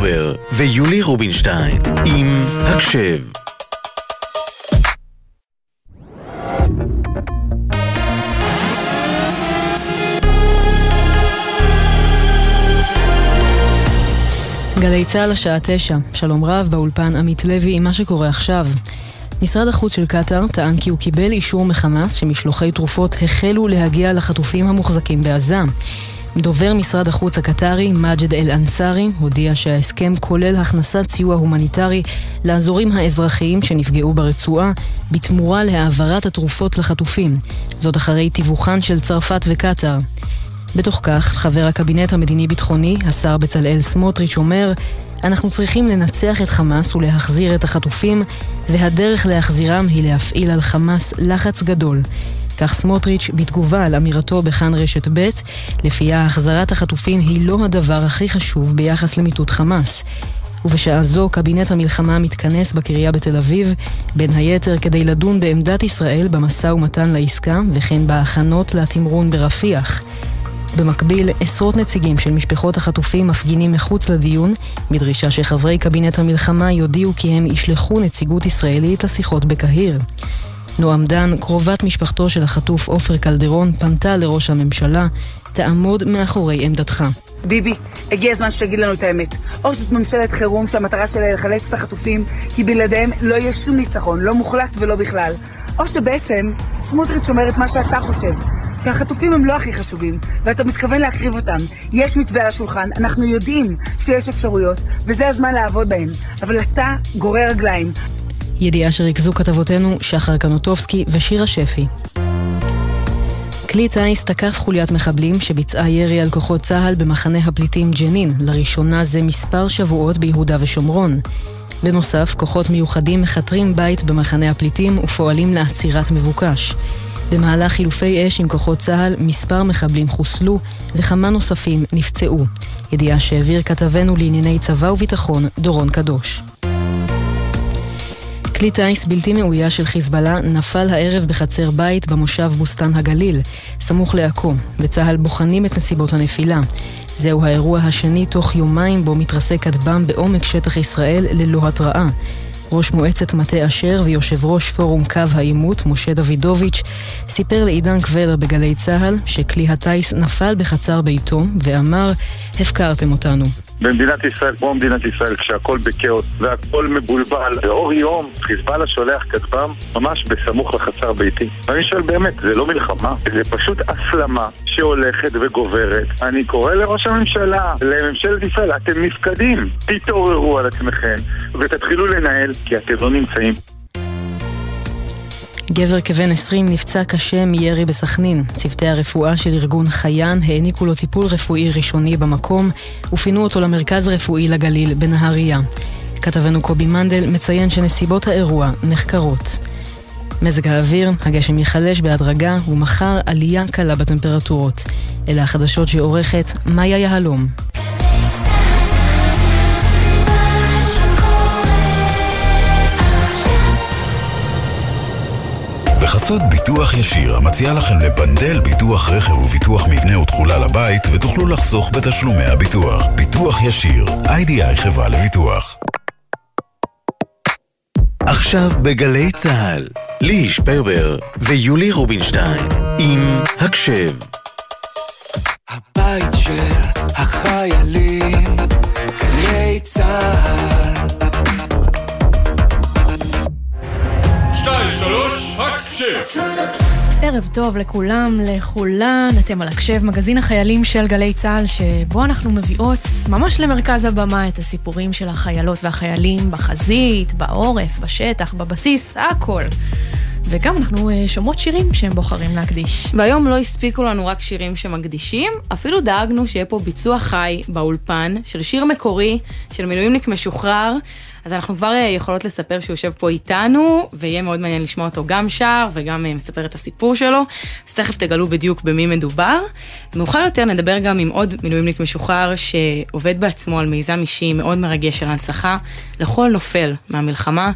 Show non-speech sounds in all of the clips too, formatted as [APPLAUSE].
שפרבר ויולי רובינשטיין עם הקשב. גלי צה"ל השעה תשע, שלום רב באולפן עמית לוי עם מה שקורה עכשיו. משרד החוץ של קטאר טען כי הוא קיבל אישור מחמאס שמשלוחי תרופות החלו להגיע לחטופים המוחזקים בעזה. דובר משרד החוץ הקטרי, מג'ד אל-אנסארי, הודיע שההסכם כולל הכנסת סיוע הומניטרי לאזורים האזרחיים שנפגעו ברצועה, בתמורה להעברת התרופות לחטופים. זאת אחרי תיווכן של צרפת וקטאר. בתוך כך, חבר הקבינט המדיני-ביטחוני, השר בצלאל סמוטריץ', אומר אנחנו צריכים לנצח את חמאס ולהחזיר את החטופים, והדרך להחזירם היא להפעיל על חמאס לחץ גדול. כך סמוטריץ' בתגובה על אמירתו בכאן רשת ב', לפיה החזרת החטופים היא לא הדבר הכי חשוב ביחס למיטוט חמאס. ובשעה זו קבינט המלחמה מתכנס בקריה בתל אביב, בין היתר כדי לדון בעמדת ישראל במשא ומתן לעסקה, וכן בהכנות לתמרון ברפיח. במקביל, עשרות נציגים של משפחות החטופים מפגינים מחוץ לדיון, בדרישה שחברי קבינט המלחמה יודיעו כי הם ישלחו נציגות ישראלית לשיחות בקהיר. נועם דן, קרובת משפחתו של החטוף עופר קלדרון, פנתה לראש הממשלה, תעמוד מאחורי עמדתך. ביבי, הגיע הזמן שתגיד לנו את האמת. או שזאת ממשלת חירום שהמטרה שלה לחלץ את החטופים, כי בלעדיהם לא יהיה שום ניצחון, לא מוחלט ולא בכלל. או שבעצם סמוטריץ' אומר את מה שאתה חושב, שהחטופים הם לא הכי חשובים, ואתה מתכוון להקריב אותם. יש מתווה על השולחן, אנחנו יודעים שיש אפשרויות, וזה הזמן לעבוד בהן. אבל אתה גורר רגליים. ידיעה שריכזו כתבותינו שחר קנוטובסקי ושירה שפי. כלי טיס תקף חוליית מחבלים שביצעה ירי על כוחות צה"ל במחנה הפליטים ג'נין, לראשונה זה מספר שבועות ביהודה ושומרון. בנוסף, כוחות מיוחדים מכתרים בית במחנה הפליטים ופועלים לעצירת מבוקש. במהלך חילופי אש עם כוחות צה"ל, מספר מחבלים חוסלו וכמה נוספים נפצעו. ידיעה שהעביר כתבנו לענייני צבא וביטחון, דורון קדוש. כלי טיס בלתי מאויש של חיזבאללה נפל הערב בחצר בית במושב בוסתן הגליל, סמוך לעכו, וצה"ל בוחנים את נסיבות הנפילה. זהו האירוע השני תוך יומיים בו מתרסק כטב"ם בעומק שטח ישראל ללא התראה. ראש מועצת מטה אשר ויושב ראש פורום קו העימות, משה דוידוביץ', סיפר לעידן קבלר בגלי צה"ל שכלי הטיס נפל בחצר ביתו ואמר, הפקרתם אותנו. במדינת ישראל, כמו מדינת ישראל, כשהכול בכאוס והכול מבולבל, לאור יום חיזבאללה שולח כטב"ם ממש בסמוך לחצר ביתי. ואני שואל באמת, זה לא מלחמה? זה פשוט הסלמה שהולכת וגוברת. אני קורא לראש הממשלה, לממשלת ישראל, אתם נפקדים, תתעוררו על עצמכם ותתחילו לנהל, כי אתם לא נמצאים. גבר כבן 20 נפצע קשה מירי בסכנין. צוותי הרפואה של ארגון חיין העניקו לו טיפול רפואי ראשוני במקום ופינו אותו למרכז רפואי לגליל בנהריה. כתבנו קובי מנדל מציין שנסיבות האירוע נחקרות. מזג האוויר, הגשם ייחלש בהדרגה ומחר עלייה קלה בטמפרטורות. אלה החדשות שעורכת מאיה יהלום. בחסות ביטוח ישיר, המציע לכם לבנדל ביטוח רכב וביטוח מבנה ותכולה לבית, ותוכלו לחסוך בתשלומי הביטוח. ביטוח ישיר, איי-די-איי חברה לביטוח. עכשיו בגלי צה"ל, ליהי שפרבר ויולי רובינשטיין עם הקשב. הבית של החיילים, גלי צה"ל. שתיים, שלוש, הקשב. ערב טוב לכולם, לכולן, אתם על הקשב, מגזין החיילים של גלי צה"ל, שבו אנחנו מביאות ממש למרכז הבמה את הסיפורים של החיילות והחיילים בחזית, בעורף, בשטח, בבסיס, הכל. וגם אנחנו אה, שומעות שירים שהם בוחרים להקדיש. והיום לא הספיקו לנו רק שירים שמקדישים, אפילו דאגנו שיהיה פה ביצוע חי באולפן של שיר מקורי של מילואימניק משוחרר. אז אנחנו כבר אה, יכולות לספר שהוא יושב פה איתנו, ויהיה מאוד מעניין לשמוע אותו גם שר וגם אה, מספר את הסיפור שלו, אז תכף תגלו בדיוק במי מדובר. מאוחר יותר נדבר גם עם עוד מילואימניק משוחרר שעובד בעצמו על מיזם אישי מאוד מרגש של הנצחה לכל נופל מהמלחמה.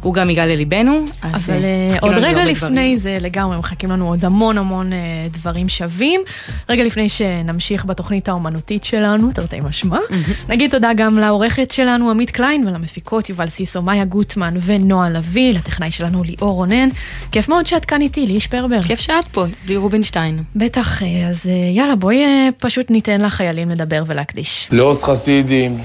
הוא גם ייגע לליבנו. אבל uh, עוד רגע לפני דברים. זה לגמרי, מחכים לנו עוד המון המון דברים שווים. רגע לפני שנמשיך בתוכנית האומנותית שלנו, תרתי משמע, נגיד תודה גם לעורכת שלנו עמית קליין ולמפיקות יובל סיסו, מאיה גוטמן ונועה לביא, לטכנאי שלנו ליאור רונן. כיף מאוד שאת כאן איתי, ליהי שפרבר. כיף שאת פה, לי רובינשטיין. בטח, אז יאללה, בואי פשוט ניתן לחיילים לדבר ולהקדיש. לעוז חסידים,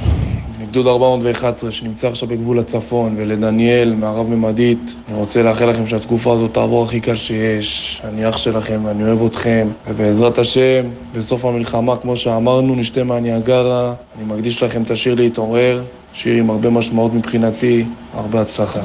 גדוד 411 שנמצא עכשיו בגבול הצפון, ולדניאל מהרב ממדית, אני רוצה לאחל לכם שהתקופה הזאת תעבור הכי קל שיש. אני אח שלכם ואני אוהב אתכם, ובעזרת השם, בסוף המלחמה, כמו שאמרנו, נשתה מהניאגרה. אני מקדיש לכם את השיר להתעורר, שיר עם הרבה משמעות מבחינתי, הרבה הצלחה.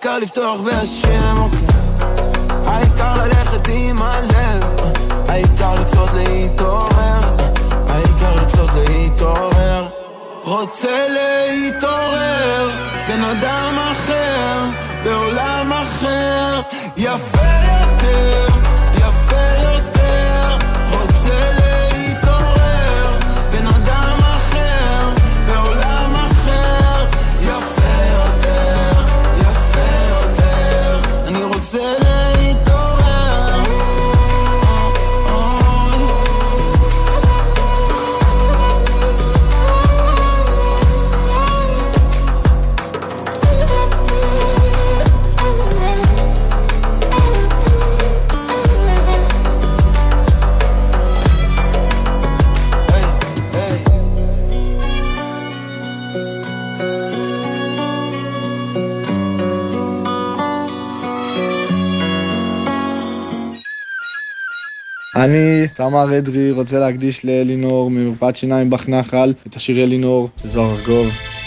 העיקר לפתוח בהשם, אוקיי. העיקר ללכת עם הלב, אה. העיקר לרצות להתעורר, אה. העיקר לרצות להתעורר. רוצה להתעורר, בן אדם אחר, בעולם אחר, יפה יותר. אני, סמר אדרי, רוצה להקדיש לאלינור ממרפאת שיניים בחנחל את השיר אלינור זוהר ארגוב.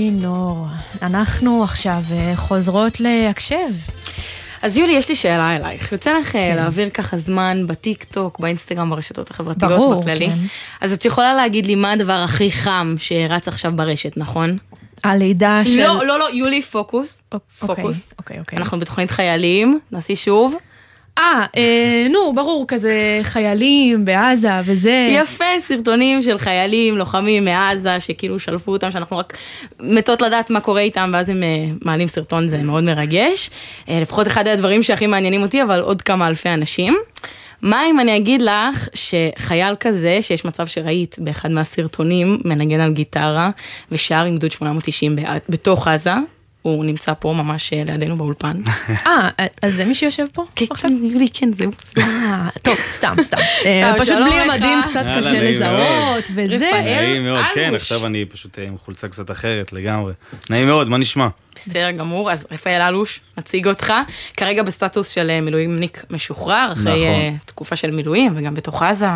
אלינור. אנחנו עכשיו אה, חוזרות להקשב. אז יולי, יש לי שאלה אלייך. יוצא לך אה, כן. להעביר ככה זמן בטיק טוק, באינסטגרם, ברשתות החברתיות, ברור, בכללי. כן. אז את יכולה להגיד לי מה הדבר הכי חם שרץ עכשיו ברשת, נכון? הלידה של... לא, לא, לא, יולי, פוקוס. פוקוס. אוקיי, אוקיי. אנחנו בתוכנית חיילים, נעשי שוב. אה, אה, נו, ברור, כזה חיילים בעזה וזה. יפה, סרטונים של חיילים, לוחמים מעזה, שכאילו שלפו אותם, שאנחנו רק מתות לדעת מה קורה איתם, ואז הם אה, מעלים סרטון, זה מאוד מרגש. אה, לפחות אחד הדברים שהכי מעניינים אותי, אבל עוד כמה אלפי אנשים. מה אם אני אגיד לך שחייל כזה, שיש מצב שראית באחד מהסרטונים, מנגן על גיטרה ושר עם גדוד 890 בע- בתוך עזה, הוא נמצא פה ממש אה, לידינו באולפן. [LAUGHS] אה, אז זה מי שיושב פה? כן, יולי, כן, זהו. אה, טוב, סתם, סתם. [LAUGHS] אה, פשוט בלי לך. המדים קצת קשה לזהות. וזה. נעים מאוד, כן. עכשיו אני פשוט עם חולצה קצת אחרת לגמרי. נעים מאוד, מה נשמע? בסדר גמור, אז רפאל אלוש, נציג אותך. כרגע בסטטוס של מילואימניק משוחרר, אחרי נכון. תקופה של מילואים, וגם בתוך עזה.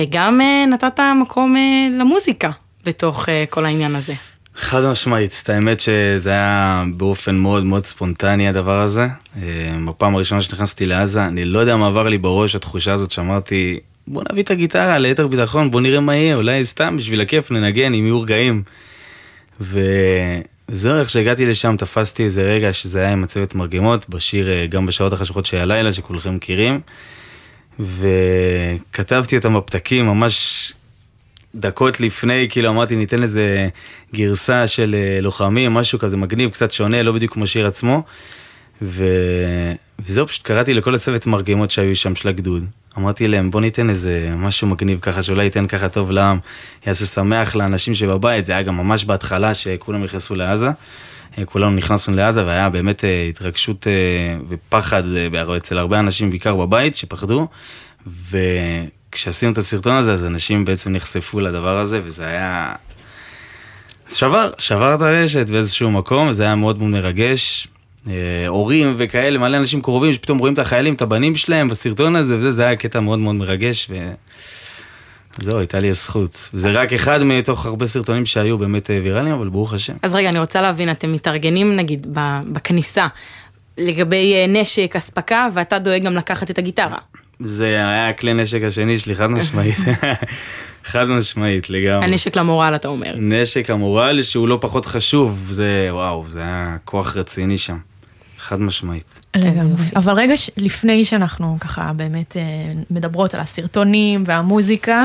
וגם נתת מקום למוזיקה בתוך כל העניין הזה. חד משמעית, את האמת שזה היה באופן מאוד מאוד ספונטני הדבר הזה. אה, בפעם הראשונה שנכנסתי לעזה, אני לא יודע מה עבר לי בראש התחושה הזאת שאמרתי, בוא נביא את הגיטרה ליתר ביטחון, בוא נראה מה יהיה, אולי סתם בשביל הכיף ננגן, אם יהיו רגעים. וזהו, איך שהגעתי לשם תפסתי איזה רגע שזה היה עם הצוות מרגמות, בשיר אה, גם בשעות החשוכות של הלילה שכולכם מכירים. וכתבתי אותם בפתקים ממש דקות לפני, כאילו אמרתי ניתן לזה גרסה של אה, לוחמים, משהו כזה מגניב, קצת שונה, לא בדיוק כמו שיר עצמו. ו... וזהו, פשוט קראתי לכל הצוות מרגמות שהיו שם של הגדוד. אמרתי להם, בוא ניתן איזה משהו מגניב ככה, שאולי ייתן ככה טוב לעם, יעשה שמח לאנשים שבבית, זה היה גם ממש בהתחלה שכולם נכנסו לעזה. אה, כולנו נכנסנו לעזה והיה באמת אה, התרגשות ופחד אצל הרבה אנשים, בעיקר בבית, שפחדו. וכשעשינו את הסרטון הזה, אז אנשים בעצם נחשפו לדבר הזה, וזה היה... שבר, שבר את הרשת באיזשהו מקום, זה היה מאוד מאוד מרגש. אה, הורים וכאלה, מלא אנשים קרובים שפתאום רואים את החיילים, את הבנים שלהם בסרטון הזה, וזה, זה היה קטע מאוד מאוד מרגש. ו... זהו, הייתה לי הזכות. זה רק אחד מתוך הרבה סרטונים שהיו באמת אה, ויראליים, אבל ברוך השם. אז רגע, אני רוצה להבין, אתם מתארגנים נגיד בכניסה לגבי אה, נשק, אספקה, ואתה דואג גם לקחת את הגיטרה. זה היה הכלי נשק השני שלי, חד משמעית. [LAUGHS] חד משמעית, לגמרי. הנשק למורל, אתה אומר. נשק המורל שהוא לא פחות חשוב, זה וואו, זה היה כוח רציני שם. חד משמעית. לגמרי. אבל רגע ש- לפני שאנחנו ככה באמת אה, מדברות על הסרטונים והמוזיקה,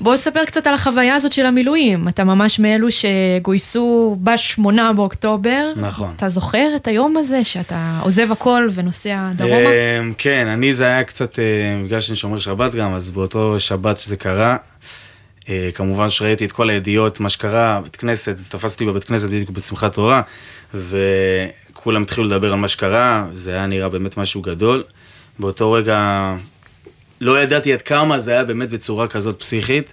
בוא תספר קצת על החוויה הזאת של המילואים. אתה ממש מאלו שגויסו בשמונה באוקטובר. נכון. אתה זוכר את היום הזה שאתה עוזב הכל ונוסע דרומה? אמ, כן, אני זה היה קצת, אה, בגלל שאני שומר שבת גם, אז באותו שבת שזה קרה, אה, כמובן שראיתי את כל הידיעות, מה שקרה, בית כנסת, אז תפסתי בבית כנסת בדיוק בשמחת תורה, וכולם התחילו לדבר על מה שקרה, זה היה נראה באמת משהו גדול. באותו רגע לא ידעתי עד כמה זה היה באמת בצורה כזאת פסיכית.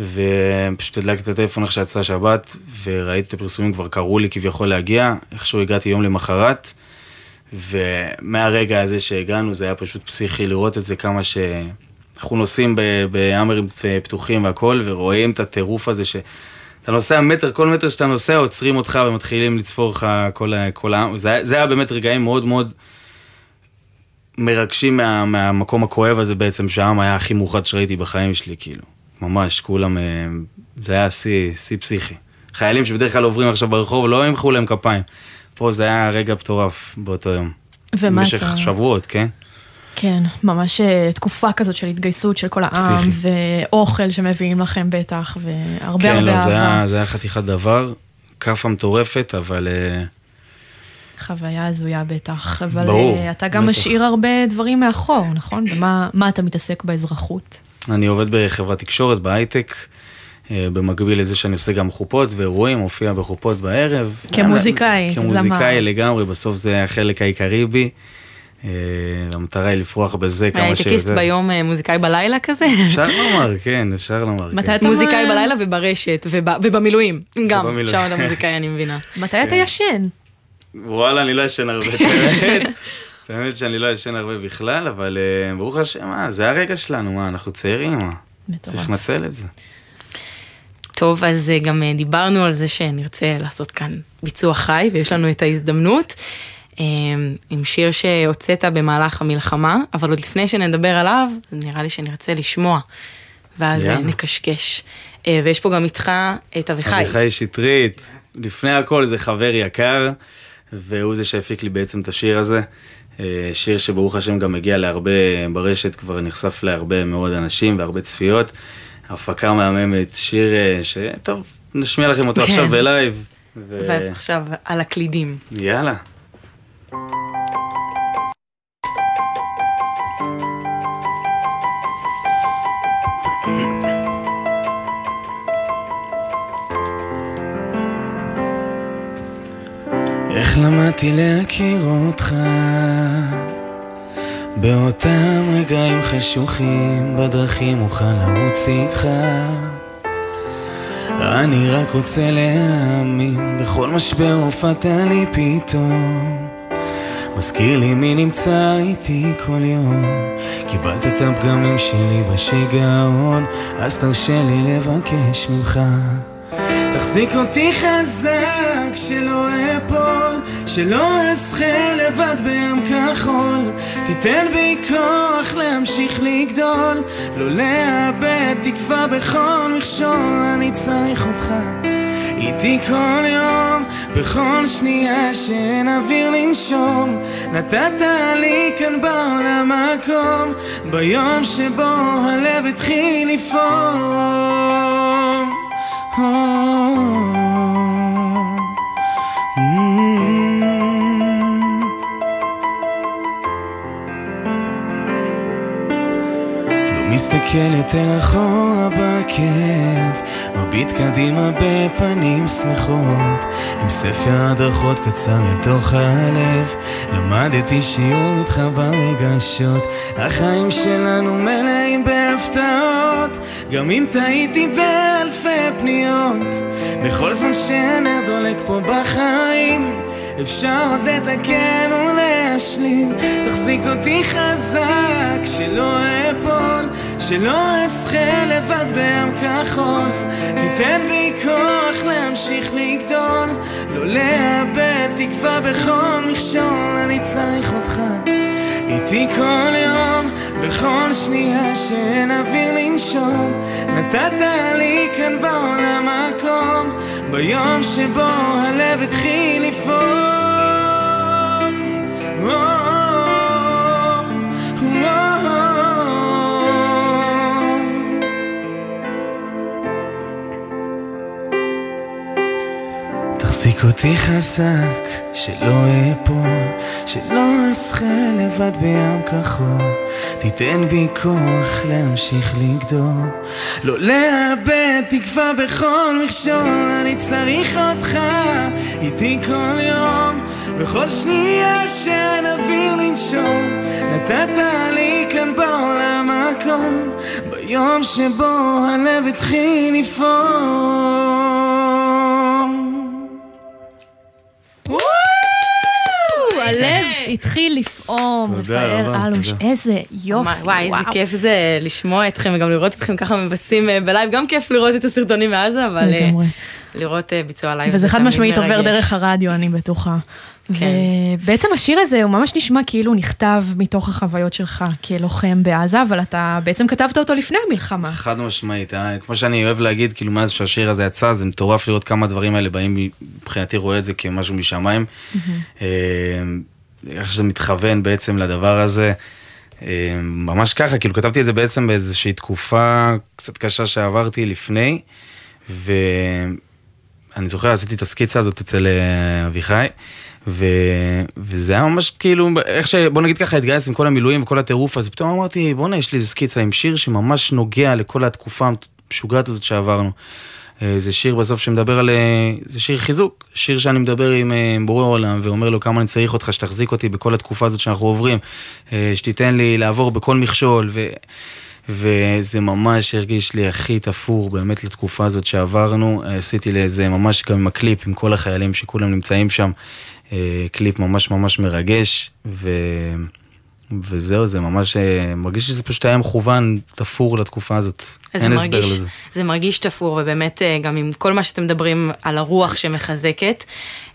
ופשוט הדלקתי את הטלפון איך שיצאה שבת, וראיתי את הפרסומים כבר קראו לי כביכול להגיע, איכשהו הגעתי יום למחרת, ומהרגע הזה שהגענו זה היה פשוט פסיכי לראות את זה כמה ש... אנחנו נוסעים בהאמרים פתוחים והכל, ורואים את הטירוף הזה ש... אתה נוסע מטר, כל מטר שאתה נוסע עוצרים אותך ומתחילים לצפור לך כל, כל העם, זה, זה היה באמת רגעים מאוד מאוד מרגשים מה, מהמקום הכואב הזה בעצם, שהעם היה הכי מאוחד שראיתי בחיים שלי, כאילו. ממש, כולם, אה, זה היה שיא, שיא פסיכי. חיילים שבדרך כלל עוברים עכשיו ברחוב, לא ימחאו להם כפיים. פה זה היה רגע מטורף באותו יום. ומה במשך אתה- שבועות, כן? כן, ממש אה, תקופה כזאת של התגייסות של כל העם, פסיכי. ואוכל שמביאים לכם בטח, והרבה כן, הרבה לא, זה אהבה. היה, זה היה חתיכת דבר, כאפה מטורפת, אבל אה, חוויה הזויה בטח, אבל ברור, אה, אתה גם בטח. משאיר הרבה דברים מאחור, נכון? במה מה אתה מתעסק באזרחות? אני עובד בחברת תקשורת, בהייטק. במקביל לזה שאני עושה גם חופות ואירועים, מופיע בחופות בערב. כמוזיקאי, זמר. כמוזיקאי לגמרי, בסוף זה החלק העיקרי בי. אה, המטרה היא לפרוח בזה כמה שיותר. הייטקיסט ביום, אה, מוזיקאי בלילה כזה? אפשר לומר, כן, אפשר לומר. מתי כן. אתה מוזיקאי בלילה וברשת, ובמילואים. גם. שם אתה מוזיקאי, אני מבינה. [LAUGHS] מתי אתה ישן? וואלה, אני לא ישן הרבה, [LAUGHS] את האמת. שאני לא ישן הרבה בכלל, אבל אה, ברוך השם, מה, זה הרגע שלנו, מה, אנחנו צעירים, מה? צריך לנצל את זה. טוב, אז גם דיברנו על זה שנרצה לעשות כאן ביצוע חי, ויש לנו את ההזדמנות. אה, עם שיר שהוצאת במהלך המלחמה, אבל עוד לפני שנדבר עליו, נראה לי שנרצה לשמוע, ואז יאללה. נקשקש. אה, ויש פה גם איתך את אביחי. אביחי שטרית, לפני הכל זה חבר יקר, והוא זה שהפיק לי בעצם את השיר הזה. אה, שיר שברוך השם גם הגיע להרבה ברשת, כבר נחשף להרבה מאוד אנשים והרבה צפיות. הפקה מהממת, שיר אה, שטוב, נשמיע לכם אותו כן. עכשיו בלייב. ו- ועכשיו על הקלידים. יאללה. איך למדתי להכיר אותך? באותם רגעים חשוכים בדרכים אוכל לרוץ איתך. אני רק רוצה להאמין בכל משבר הופעת לי פתאום. מזכיר לי מי נמצא איתי כל יום. קיבלת את הפגמים שלי בשיגעון אז תרשה לי לבקש ממך תחזיק אותי חזק, שלא אפול, שלא אשחה לבד בים כחול. תיתן בי כוח להמשיך לגדול, לא לאבד תקווה בכל מכשול, אני צריך אותך. איתי כל יום, בכל שנייה שאין אוויר לנשום נתת לי כאן בעולם מקום ביום שבו הלב התחיל לפעום מסתכל יותר אחורה בכיף, מביט קדימה בפנים שמחות, עם ספר הדרכות קצר אל תוך הלב, למדתי שיעור איתך ברגשות, החיים שלנו מלאים בהפתעות, גם אם טעיתי באלפי פניות, בכל זמן שהנר דולק פה בחיים, אפשר עוד לתקן ולהשלים, תחזיק אותי חזק, שלא אפול, שלא אשחה לבד בים כחול, תיתן בי כוח להמשיך לגדול, לא לאבד תקווה בכל מכשול, אני צריך אותך. איתי כל יום, בכל שנייה שאין אוויר לנשום. נתת לי כאן בעולם מקום ביום שבו הלב התחיל או, תחזיק אותי חזק, שלא אפול, שלא אשחה לבד בים כחול. תיתן בי כוח להמשיך לגדול, לא לאבד תקווה בכל מכשול. אני צריך אותך איתי כל יום, בכל שנייה שאין אוויר לנשום. נתת לי כאן בעולם מקום, ביום שבו הלב התחיל לפעום. וואו, הלב התחיל לפעום, רפאל רבה, אלוש. איזה יופי, וואי, איזה כיף זה לשמוע אתכם וגם לראות אתכם ככה מבצעים אה, בלייב, גם כיף לראות את הסרטונים מעזה, אבל אה, לגמרי. לראות אה, ביצוע לייב וזה חד משמעית עובר. דרך הרדיו, אני בטוחה. כן. ובעצם השיר הזה הוא ממש נשמע כאילו נכתב מתוך החוויות שלך כלוחם בעזה, אבל אתה בעצם כתבת אותו לפני המלחמה. חד משמעית, אה? כמו שאני אוהב להגיד, כאילו מאז שהשיר הזה יצא, זה מטורף לראות כמה הדברים האלה באים, מבחינתי רואה את זה כמשהו משמיים. אה, איך שזה מתכוון בעצם לדבר הזה. ממש ככה, כאילו כתבתי את זה בעצם באיזושהי תקופה קצת קשה שעברתי לפני, ואני זוכר, עשיתי את הסקיצה הזאת אצל אה, אביחי, ו... וזה היה ממש כאילו, איך ש... בוא נגיד ככה, התגייס עם כל המילואים וכל הטירוף הזה, פתאום אמרתי, בואנה, יש לי איזה סקיצה עם שיר שממש נוגע לכל התקופה המשוגעת הזאת שעברנו. אה, זה שיר בסוף שמדבר על... אה, זה שיר חיזוק, שיר שאני מדבר עם בורא עולם ואומר לו כמה אני צריך אותך, שתחזיק אותי בכל התקופה הזאת שאנחנו עוברים, שתיתן לי לעבור בכל מכשול, ו... וזה ממש הרגיש לי הכי תפור באמת לתקופה הזאת שעברנו. עשיתי לזה ממש גם עם הקליפ, עם כל החיילים שכולם נמצאים שם, אה, קליפ ממש ממש מרגש, ו... וזהו, זה ממש, אה, מרגיש שזה פשוט היה מכוון, תפור לתקופה הזאת. אין זה הסבר מרגיש, לזה. זה מרגיש תפור, ובאמת אה, גם עם כל מה שאתם מדברים על הרוח שמחזקת.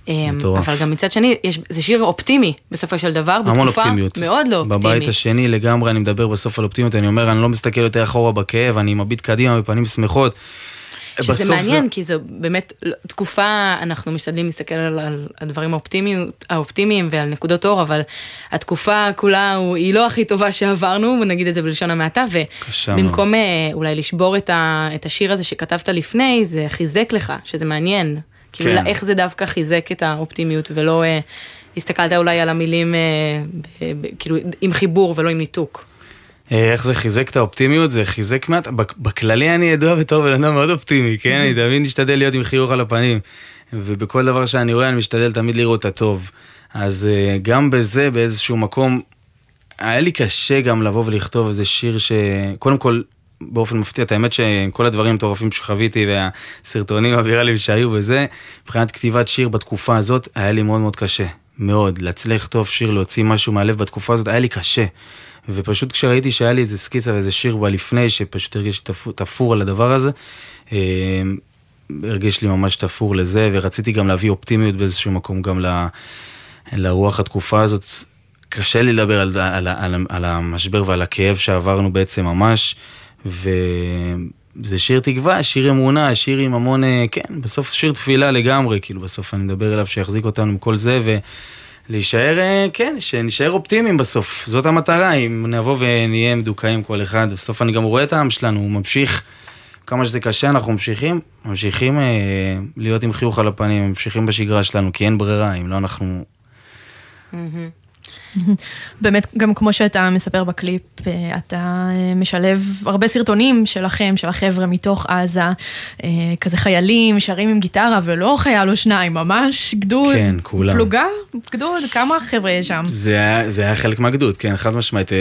אה, מטורף. אבל גם מצד שני, יש, זה שיר אופטימי בסופו של דבר, המון בתקופה אופטימיות. מאוד לא אופטימית. בבית השני לגמרי אני מדבר בסוף על אופטימיות, אני אומר, אני לא מסתכל יותר אחורה בכאב, אני מביט קדימה בפנים שמחות. שזה מעניין, כי זו באמת לא- תקופה, אנחנו משתדלים להסתכל על, על הדברים האופטימיים, האופטימיים ועל נקודות אור, אבל התקופה כולה הוא, היא לא הכי טובה שעברנו, נגיד את זה בלשון המעטה. ובמקום אה, אולי לשבור את, ה, את השיר הזה שכתבת לפני, זה חיזק לך, שזה מעניין. כאילו, כן. איך זה דווקא חיזק את האופטימיות, ולא אה, הסתכלת אולי על המילים אה, ב, ב, כאילו עם חיבור ולא עם ניתוק. אה, איך זה חיזק את האופטימיות? זה חיזק מעט, בכללי אני ידוע בתור בן אדם מאוד אופטימי, כן? [LAUGHS] אני תמיד משתדל להיות עם חיוך על הפנים. ובכל דבר שאני רואה אני משתדל תמיד לראות את הטוב. אז אה, גם בזה באיזשהו מקום, היה לי קשה גם לבוא ולכתוב איזה שיר ש... קודם כל, באופן מפתיע, את האמת שכל הדברים המטורפים שחוויתי והסרטונים הוויראליים שהיו בזה, מבחינת כתיבת שיר בתקופה הזאת, היה לי מאוד מאוד קשה. מאוד. להצליח לכתוב שיר, להוציא משהו מהלב בתקופה הזאת, היה לי קשה. ופשוט כשראיתי שהיה לי איזה סקיצה ואיזה שיר בה לפני, שפשוט הרגיש תפור, על הדבר הזה, אה, הרגיש לי ממש תפור לזה, ורציתי גם להביא אופטימיות באיזשהו מקום גם ל, לרוח התקופה הזאת. קשה לי לדבר על, על, על, על המשבר ועל הכאב שעברנו בעצם ממש, וזה שיר תקווה, שיר אמונה, שיר עם המון, אה, כן, בסוף שיר תפילה לגמרי, כאילו בסוף אני מדבר אליו שיחזיק אותנו מכל זה, ו... להישאר, אה, כן, שנשאר אופטימיים בסוף, זאת המטרה, אם נבוא ונהיה מדוכאים כל אחד, בסוף אני גם רואה את העם שלנו, הוא ממשיך, כמה שזה קשה, אנחנו ממשיכים, ממשיכים אה, להיות עם חיוך על הפנים, ממשיכים בשגרה שלנו, כי אין ברירה, אם לא אנחנו... [LAUGHS] באמת, גם כמו שאתה מספר בקליפ, אה, אתה אה, משלב הרבה סרטונים שלכם, של החבר'ה מתוך עזה, אה, כזה חיילים, שרים עם גיטרה, ולא חייל או שניים, ממש גדוד, כן, כולם. פלוגה, גדוד, כמה חבר'ה יש שם? זה היה, זה היה חלק מהגדוד, כן, חד משמעית,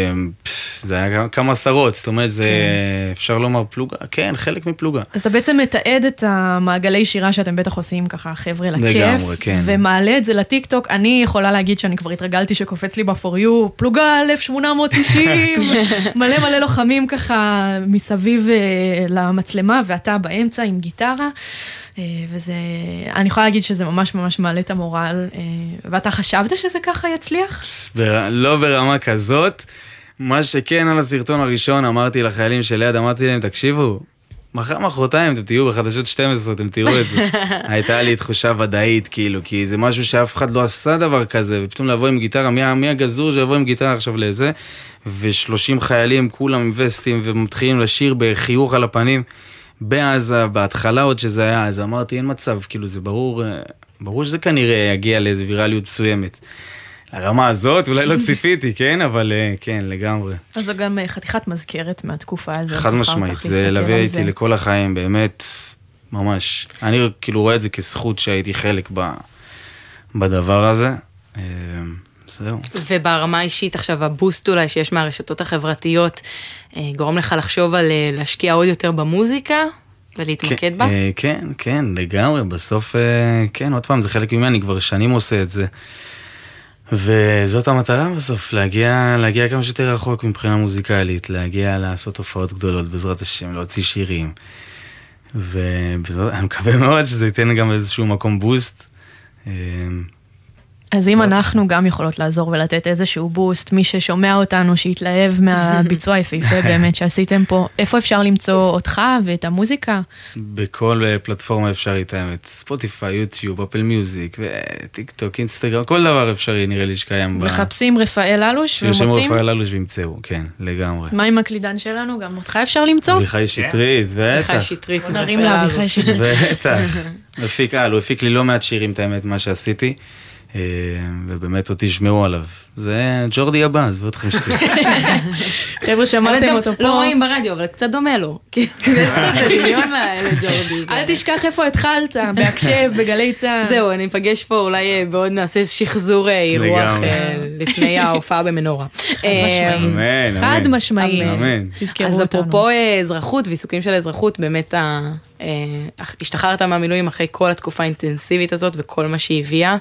זה היה כמה- כמה עשרות, זאת אומרת, זה, כן. אפשר לומר פלוגה, כן, חלק מפלוגה. אז אתה בעצם מתעד את המעגלי שירה שאתם בטח עושים ככה, חבר'ה, לכיף. לגמרי, כן. ומעלה את זה לטיקטוק. אני יכולה להגיד שאני כבר התרגלתי שקופץ לי ב-for you, פלוגה 1890, [LAUGHS] מלא מלא לוחמים ככה מסביב אה, למצלמה, ואתה באמצע עם גיטרה. אה, וזה, אני יכולה להגיד שזה ממש ממש מעלה את המורל. אה, ואתה חשבת שזה ככה יצליח? בר... לא ברמה כזאת. מה שכן על הסרטון הראשון אמרתי לחיילים שליד, אמרתי להם, תקשיבו, מחר מחרתיים אתם תהיו בחדשות 12, אתם תראו את זה. [LAUGHS] הייתה לי תחושה ודאית, כאילו, כי זה משהו שאף אחד לא עשה דבר כזה, ופתאום לבוא עם גיטרה, מי, מי הגזור שיבוא עם גיטרה עכשיו לזה, ו-30 חיילים, כולם עם וסטים, ומתחילים לשיר בחיוך על הפנים. בעזה, בהתחלה עוד שזה היה, אז אמרתי, אין מצב, כאילו, זה ברור, אה, ברור שזה כנראה יגיע לאיזו ויראליות מסוימת. הרמה הזאת אולי לא ציפיתי, כן? אבל אה, כן, לגמרי. אז זו גם אה, חתיכת מזכרת מהתקופה הזאת. חד משמעית, זה על איתי. לכל החיים, באמת, ממש. אני כאילו רואה את זה כזכות שהייתי חלק ב, בדבר הזה. אה, זהו. וברמה האישית עכשיו הבוסט אולי שיש מהרשתות החברתיות גורם לך לחשוב על להשקיע עוד יותר במוזיקה ולהתמקד בה? אה, כן, כן, לגמרי, בסוף, כן, עוד פעם, זה חלק ממני, אני כבר שנים עושה את זה. וזאת המטרה בסוף, להגיע, להגיע כמה שיותר רחוק מבחינה מוזיקלית, להגיע לעשות הופעות גדולות בעזרת השם, להוציא שירים. ואני מקווה מאוד שזה ייתן גם איזשהו מקום בוסט. אה, אז אם אנחנו גם יכולות לעזור ולתת איזשהו בוסט, מי ששומע אותנו, שיתלהב מהביצוע [LAUGHS] היפהפה באמת שעשיתם פה, איפה אפשר למצוא אותך ואת המוזיקה? בכל אה, פלטפורמה אפשרית האמת, ספוטיפיי, יוטיוב, אפל מיוזיק, טיק טוק, אינסטגרם, כל דבר אפשרי נראה לי שקיים. מחפשים רפאל אלוש שירשמו ומוצאים? רפאל אלוש וימצאו, כן, לגמרי. מה עם הקלידן שלנו? גם אותך אפשר למצוא? אביחי שטרית, בטח. אביחי שטרית. נרים לאביחי שטרית. בטח. מפיק על, הוא הפיק לי לא מעט שירים, את האמת, מה שעשיתי. אה, ובאמת עוד תשמעו עליו. זה ג'ורדי הבא, עזבו אתכם שתהיה. חבר'ה, שמעתם אותו פה. לא רואים ברדיו, אבל קצת דומה לו. [LAUGHS] יש את הדמיון לג'ורדי. אל תשכח איפה התחלת, בהקשב, בגלי צה"ל. [LAUGHS] זהו, אני אפגש פה, אולי אה, בעוד נעשה שחזור אה, אירוח לפני ההופעה במנורה. [LAUGHS] אמן, אמן. חד משמעית. אמן. תזכרו אז אותנו. אפרופו אה, אזרחות ועיסוקים של האזרחות, באמת ה- השתחררת מהמילואים אחרי כל התקופה האינטנסיבית הזאת וכל מה שהיא הביאה.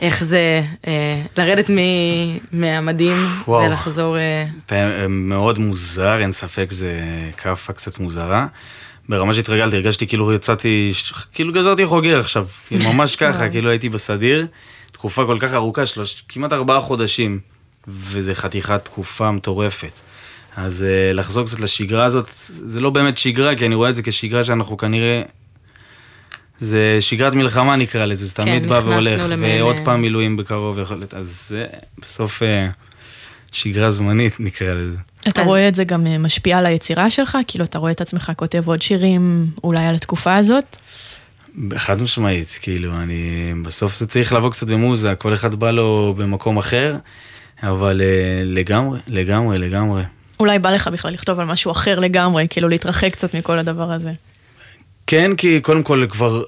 איך זה אה, לרדת מ- מהמדים וואו. ולחזור... אה, זה מאוד מוזר, אין ספק, זה כאפה קצת מוזרה. ברמה שהתרגלתי, הרגשתי כאילו יצאתי, כאילו גזרתי חוגר עכשיו, ממש [LAUGHS] ככה, כאילו הייתי בסדיר, תקופה כל כך ארוכה, שלוש, כמעט ארבעה חודשים, וזה חתיכת תקופה מטורפת. אז אה, לחזור קצת לשגרה הזאת, זה לא באמת שגרה, כי אני רואה את זה כשגרה שאנחנו כנראה... זה שגרת מלחמה נקרא לזה, זה תמיד בא נכנסנו והולך, למעין, ועוד אה, פעם מילואים בקרוב, יכול להיות, אז זה בסוף אה, שגרה זמנית [LAUGHS] נקרא לזה. אתה רואה את זה גם אה, משפיע על היצירה שלך? כאילו, אתה רואה את עצמך כותב עוד שירים אולי על התקופה הזאת? חד משמעית, כאילו, אני, בסוף זה צריך לבוא קצת במוזה, כל אחד בא לו במקום אחר, אבל לגמרי, לגמרי, לגמרי. אולי בא לך בכלל לכתוב על משהו אחר לגמרי, כאילו להתרחק קצת מכל הדבר הזה. כן, כי קודם כל כבר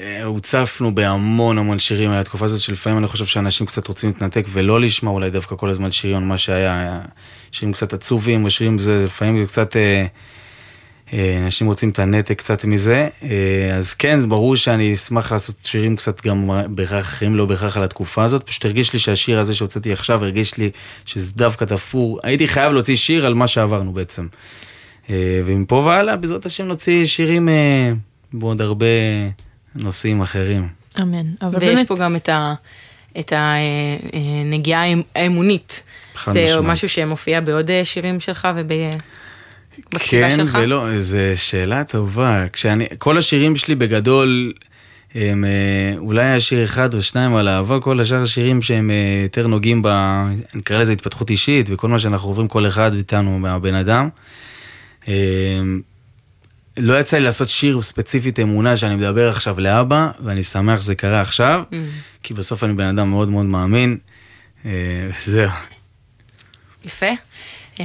אה, הוצפנו בהמון המון שירים על התקופה הזאת, שלפעמים אני חושב שאנשים קצת רוצים להתנתק ולא לשמוע אולי דווקא כל הזמן על מה שהיה, היה שירים קצת עצובים, או שירים זה, לפעמים זה קצת, אה, אה, אנשים רוצים את הנתק קצת מזה, אה, אז כן, ברור שאני אשמח לעשות שירים קצת גם בהכרח אחרים, לא בהכרח על התקופה הזאת, פשוט הרגיש לי שהשיר הזה שהוצאתי עכשיו, הרגיש לי שזה דווקא תפור, הייתי חייב להוציא שיר על מה שעברנו בעצם. אה, ומפה והלאה, בעזרת השם נוציא שירים אה, בעוד הרבה נושאים אחרים. אמן. אבל ויש באמת, פה גם את ה... את הנגיעה האמונית. חד זה משמעית. משהו שמופיע בעוד אה, שירים שלך ובכתיבה כן שלך? ולא, זו שאלה טובה. כשאני, כל השירים שלי בגדול, הם אה, אולי היה שיר אחד או שניים על אהבה, כל השאר השירים שהם אה, יותר נוגעים ב... נקרא לזה התפתחות אישית, וכל מה שאנחנו עוברים כל אחד איתנו מהבן אדם. אה, לא יצא לי לעשות שיר ספציפית אמונה שאני מדבר עכשיו לאבא, ואני שמח שזה קרה עכשיו, Mm. כי בסוף אני בן אדם מאוד מאוד מאמין, אה, וזהו. יפה. אה,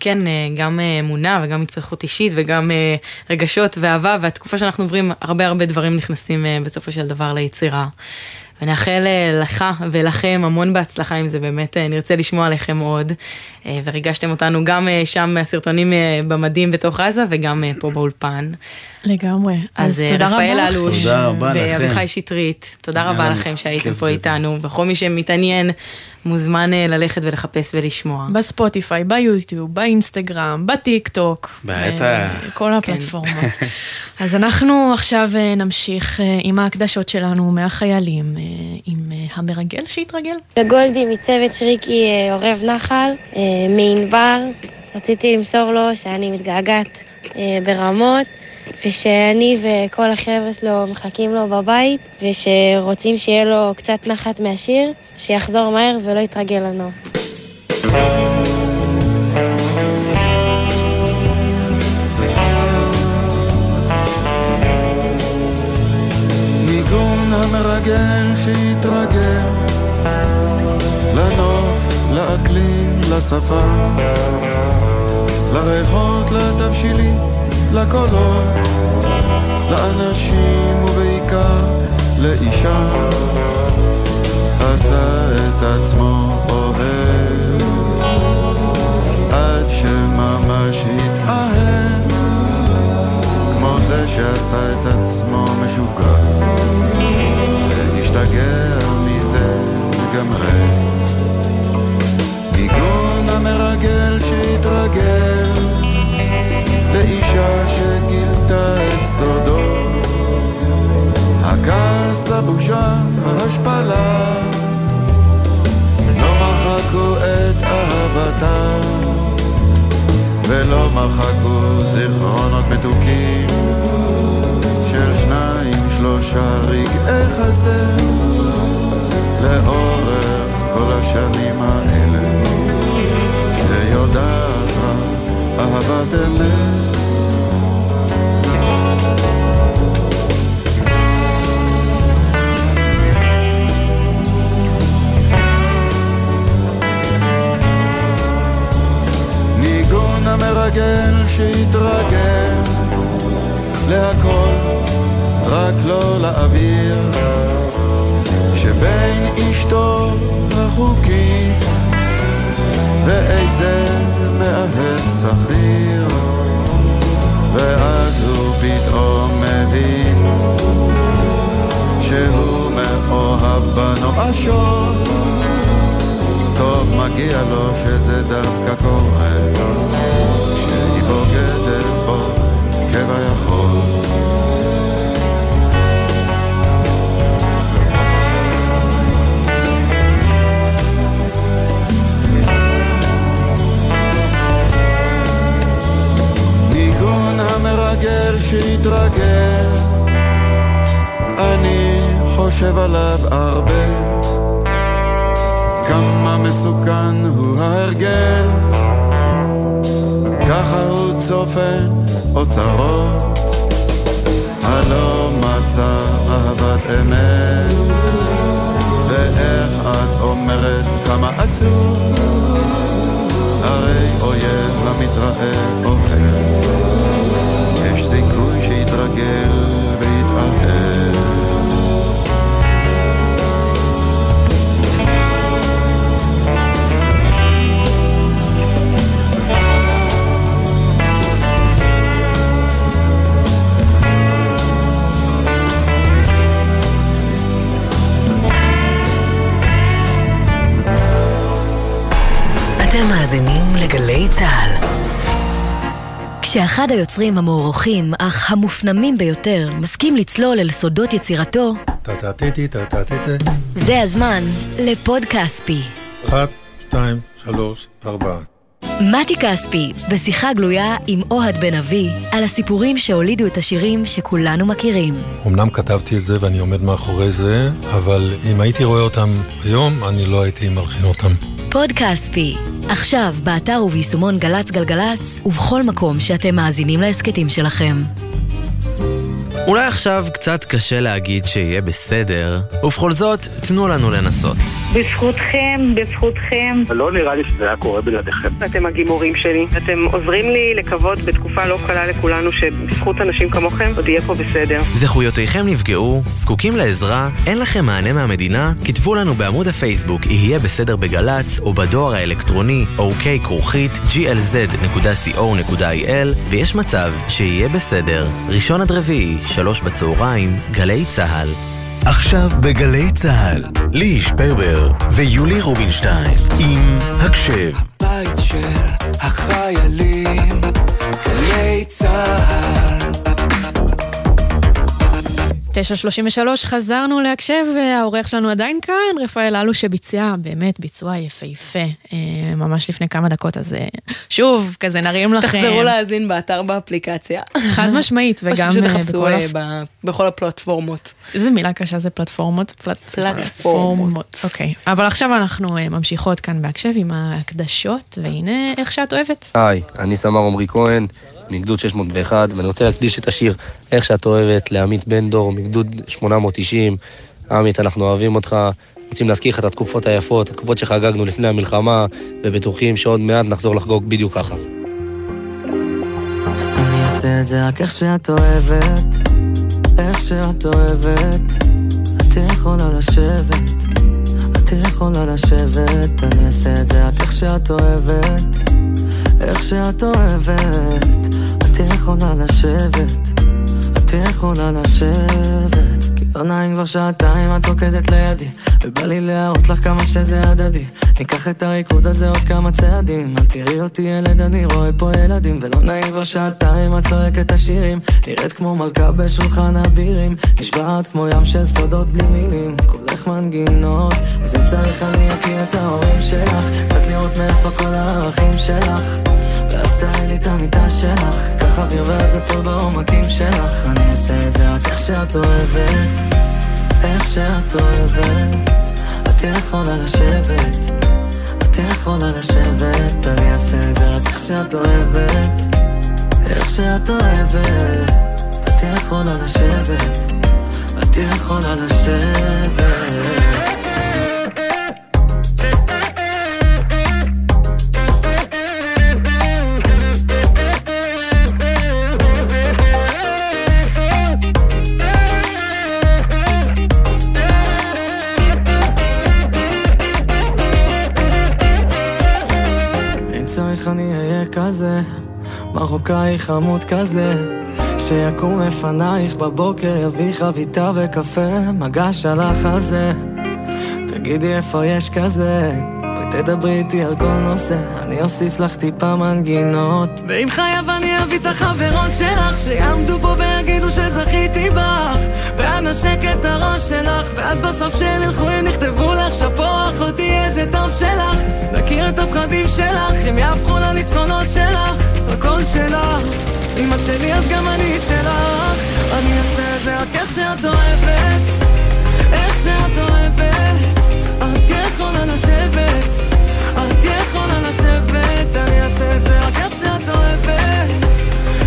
כן, אה, גם אה, אמונה וגם התפתחות אישית וגם רגשות ואהבה, והתקופה שאנחנו עוברים, הרבה הרבה דברים נכנסים בסופו של דבר ליצירה. ונאחל אה, לך ולכם המון בהצלחה עם זה, באמת אה, נרצה לשמוע עליכם עוד. אה, וריגשתם אותנו גם שם מהסרטונים במדים בתוך עזה וגם פה באולפן. לגמרי. אז אה, תודה רפאל. אלוש תודה רבה לכם. ואביחי שטרית, תודה רבה לכם שהייתם כיף פה. איתנו, וכל מי שמתעניין מוזמן אה, ללכת ולחפש ולשמוע. בספוטיפיי, ביוטיוב, באינסטגרם, בטיק טוק. בטח. אה, כל הפלטפורמות. [LAUGHS] אז אנחנו עכשיו נמשיך עם ההקדשות שלנו מהחיילים, עם המרגל שהתרגל. לגולדי מצוות שריקי עורב נחל, מענבר, רציתי למסור לו שאני מתגעגעת ברמות, ושאני וכל החבר'ה שלו מחכים לו בבית, ושרוצים שיהיה לו קצת נחת מהשיר, שיחזור מהר ולא יתרגל לנוף. ניגון המרגל שהתרגל לנוף, לאקלים, לשפה לריחות, לתבשילים, לקולות לאנשים ובעיקר לאישה. עשה את עצמו אוהב עד שממש התאהב. כמו זה שעשה את עצמו משוגע והשתגע מזה לגמרי ניגון המרגל שהתרגל לאישה שגילתה את סודו. הכעס, הבושה, ההשפלה. לא מחקו את אהבתה. ולא מחקו זיכרונות מתוקים של שניים שלושה רגעי חסר לאורך כל השנים האלה. שיודעת רק אהבת אמת שיתרגל להכל, רק לא לאוויר שבין אשתו החוקית ואיזה מאהב שכיר. ואז הוא פתאום מבין שהוא מאוהב בנואשות טוב מגיע לו שזה דווקא קורה כשהיא בוגדת בו כביכול. ניגון המרגל שהתרגל אני חושב עליו הרבה. כמה מסוכן הוא ההרגל ככה הוא צופן אוצרות. הלא מצא אהבת אמת. ואיך את אומרת כמה עצוב? הרי אויב המתראה כשאחד היוצרים המוערוכים, אך המופנמים ביותר, מסכים לצלול אל סודות יצירתו. זה הזמן לפוד כספי. אחת, שתיים, שלוש, ארבע. מתי כספי, בשיחה גלויה עם אוהד בן אבי, על הסיפורים שהולידו את השירים שכולנו מכירים. אמנם כתבתי את זה ואני עומד מאחורי זה, אבל אם הייתי רואה אותם היום, אני לא הייתי מלחין אותם. פוד כספי, עכשיו באתר וביישומון גל"צ גלגלצ, ובכל מקום שאתם מאזינים להסכתים שלכם. אולי עכשיו קצת קשה להגיד שיהיה בסדר, ובכל זאת, תנו לנו לנסות. בזכותכם, בזכותכם. לא נראה לי שזה היה קורה בלעדיכם. אתם הגימורים שלי. אתם עוזרים לי לקוות בתקופה לא קלה לכולנו שבזכות אנשים כמוכם עוד יהיה פה בסדר. זכויותיכם נפגעו, זקוקים לעזרה, אין לכם מענה מהמדינה? כתבו לנו בעמוד הפייסבוק יהיה בסדר בגל"צ, או בדואר האלקטרוני אוקיי כרוכית glz.co.il, ויש מצב שיהיה בסדר. ראשון עד רביעי, שלוש בצהריים, גלי צה"ל. עכשיו בגלי צה"ל, ליהי שפרבר ויולי רובינשטיין עם הקשב. בית של החיילים, גלי צה"ל. 9.33 חזרנו להקשב, והעורך שלנו עדיין כאן, רפאל אלו שביצע באמת ביצוע יפהפה, אה, ממש לפני כמה דקות, אז אה, שוב, כזה נרים לכם. תחזרו להאזין באתר באפליקציה. חד משמעית, וגם או שפשוט אה, תחפשו בכל הפ- בכל הפלטפורמות. איזה מילה קשה זה פלטפורמות? פלט... פלטפורמות. אוקיי, אבל עכשיו אנחנו ממשיכות כאן בהקשב עם ההקדשות, והנה איך שאת אוהבת. היי, אני סמר עמרי כהן, מגדוד 601, ואני רוצה להקדיש את השיר "איך שאת אוהבת" לעמית בן דור, מגדוד 890. עמית, אנחנו אוהבים אותך, רוצים להזכיר לך את התקופות היפות, התקופות שחגגנו לפני המלחמה, ובטוחים שעוד מעט נחזור לחגוג בדיוק ככה. אני אעשה את זה רק איך שאת אוהבת, איך שאת אוהבת. את יכולה לשבת, את יכולה לשבת. אני אעשה את זה רק איך שאת אוהבת, איך שאת אוהבת. את יכולה לשבת, את יכולה לשבת. לא נעים כבר שעתיים את רוקדת לידי, ובא לי להראות לך כמה שזה הדדי. ניקח את הריקוד הזה עוד כמה צעדים, אל תראי אותי ילד, אני רואה פה ילדים, ולא נעים כבר שעתיים את צועקת השירים. נראית כמו מלכה בשולחן הבירים, נשבעת כמו ים של סודות בלי מילים, כולך מנגינות, אם צריך אני אכיר את ההורים שלך, קצת לראות מאיפה כל הערכים שלך. ואז תראי את המיטה שלך, קח אוויר ואז אפול בעומקים שלך. אני אעשה את זה רק איך שאת אוהבת, איך שאת אוהבת. את יכולה לשבת, את יכולה לשבת. אני אעשה את זה רק איך שאת אוהבת, איך שאת אוהבת. את יכולה לשבת, את יכולה לשבת. כזה? מרוקאי חמוד כזה שיקום לפנייך בבוקר יביא חביתה וקפה מגש על החזה תגידי איפה יש כזה תדברי איתי על כל נושא אני אוסיף לך טיפה מנגינות. ואם חייב אני אביא את החברות שלך שיעמדו פה ויגידו שזכיתי בך. ואנשק את הראש שלך ואז בסוף שילכו הם יכתבו לך שאפו אחותי איזה טוב שלך. נכיר את הפחדים שלך הם יהפכו לניצחונות שלך. את הכל שלך. אם את שלי אז גם אני שלך. אני אעשה את זה רק איך שאת אוהבת. איך שאת אוהבת את יכולה לשבת את יכולה אני אעשה את זה רק איך שאת אוהבת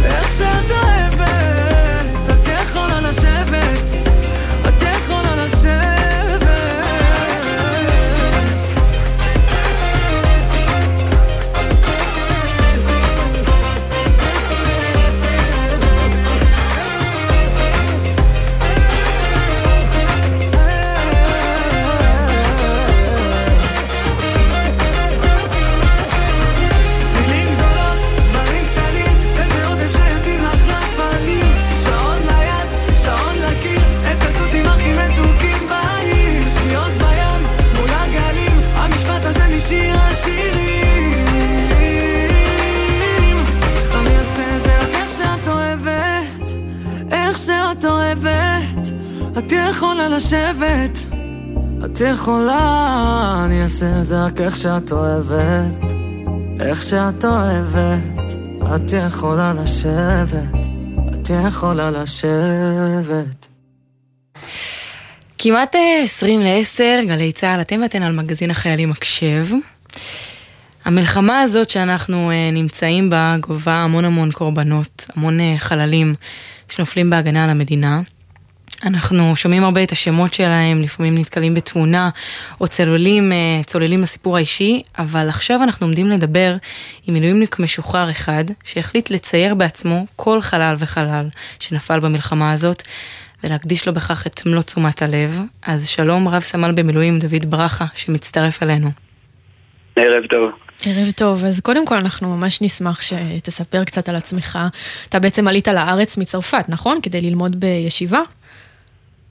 איך שאת אוהבת לשבת, את יכולה, אני אעשה את זה רק איך שאת אוהבת. איך שאת אוהבת, את יכולה לשבת, את יכולה לשבת. כמעט אה, 20 ל-10, גלי צה"ל, אתם ואתן על מגזין החיילים הקשב. המלחמה הזאת שאנחנו אה, נמצאים בה גובה המון המון קורבנות, המון אה, חללים שנופלים בהגנה על המדינה. אנחנו שומעים הרבה את השמות שלהם, לפעמים נתקלים בתמונה או צוללים, אה, צוללים לסיפור האישי, אבל עכשיו אנחנו עומדים לדבר עם מילואימניק משוחרר אחד שהחליט לצייר בעצמו כל חלל וחלל שנפל במלחמה הזאת ולהקדיש לו בכך את מלוא תשומת הלב. אז שלום רב סמל במילואים דוד ברכה שמצטרף אלינו. ערב טוב. ערב טוב, אז קודם כל אנחנו ממש נשמח שתספר קצת על עצמך. אתה בעצם עלית לארץ מצרפת, נכון? כדי ללמוד בישיבה?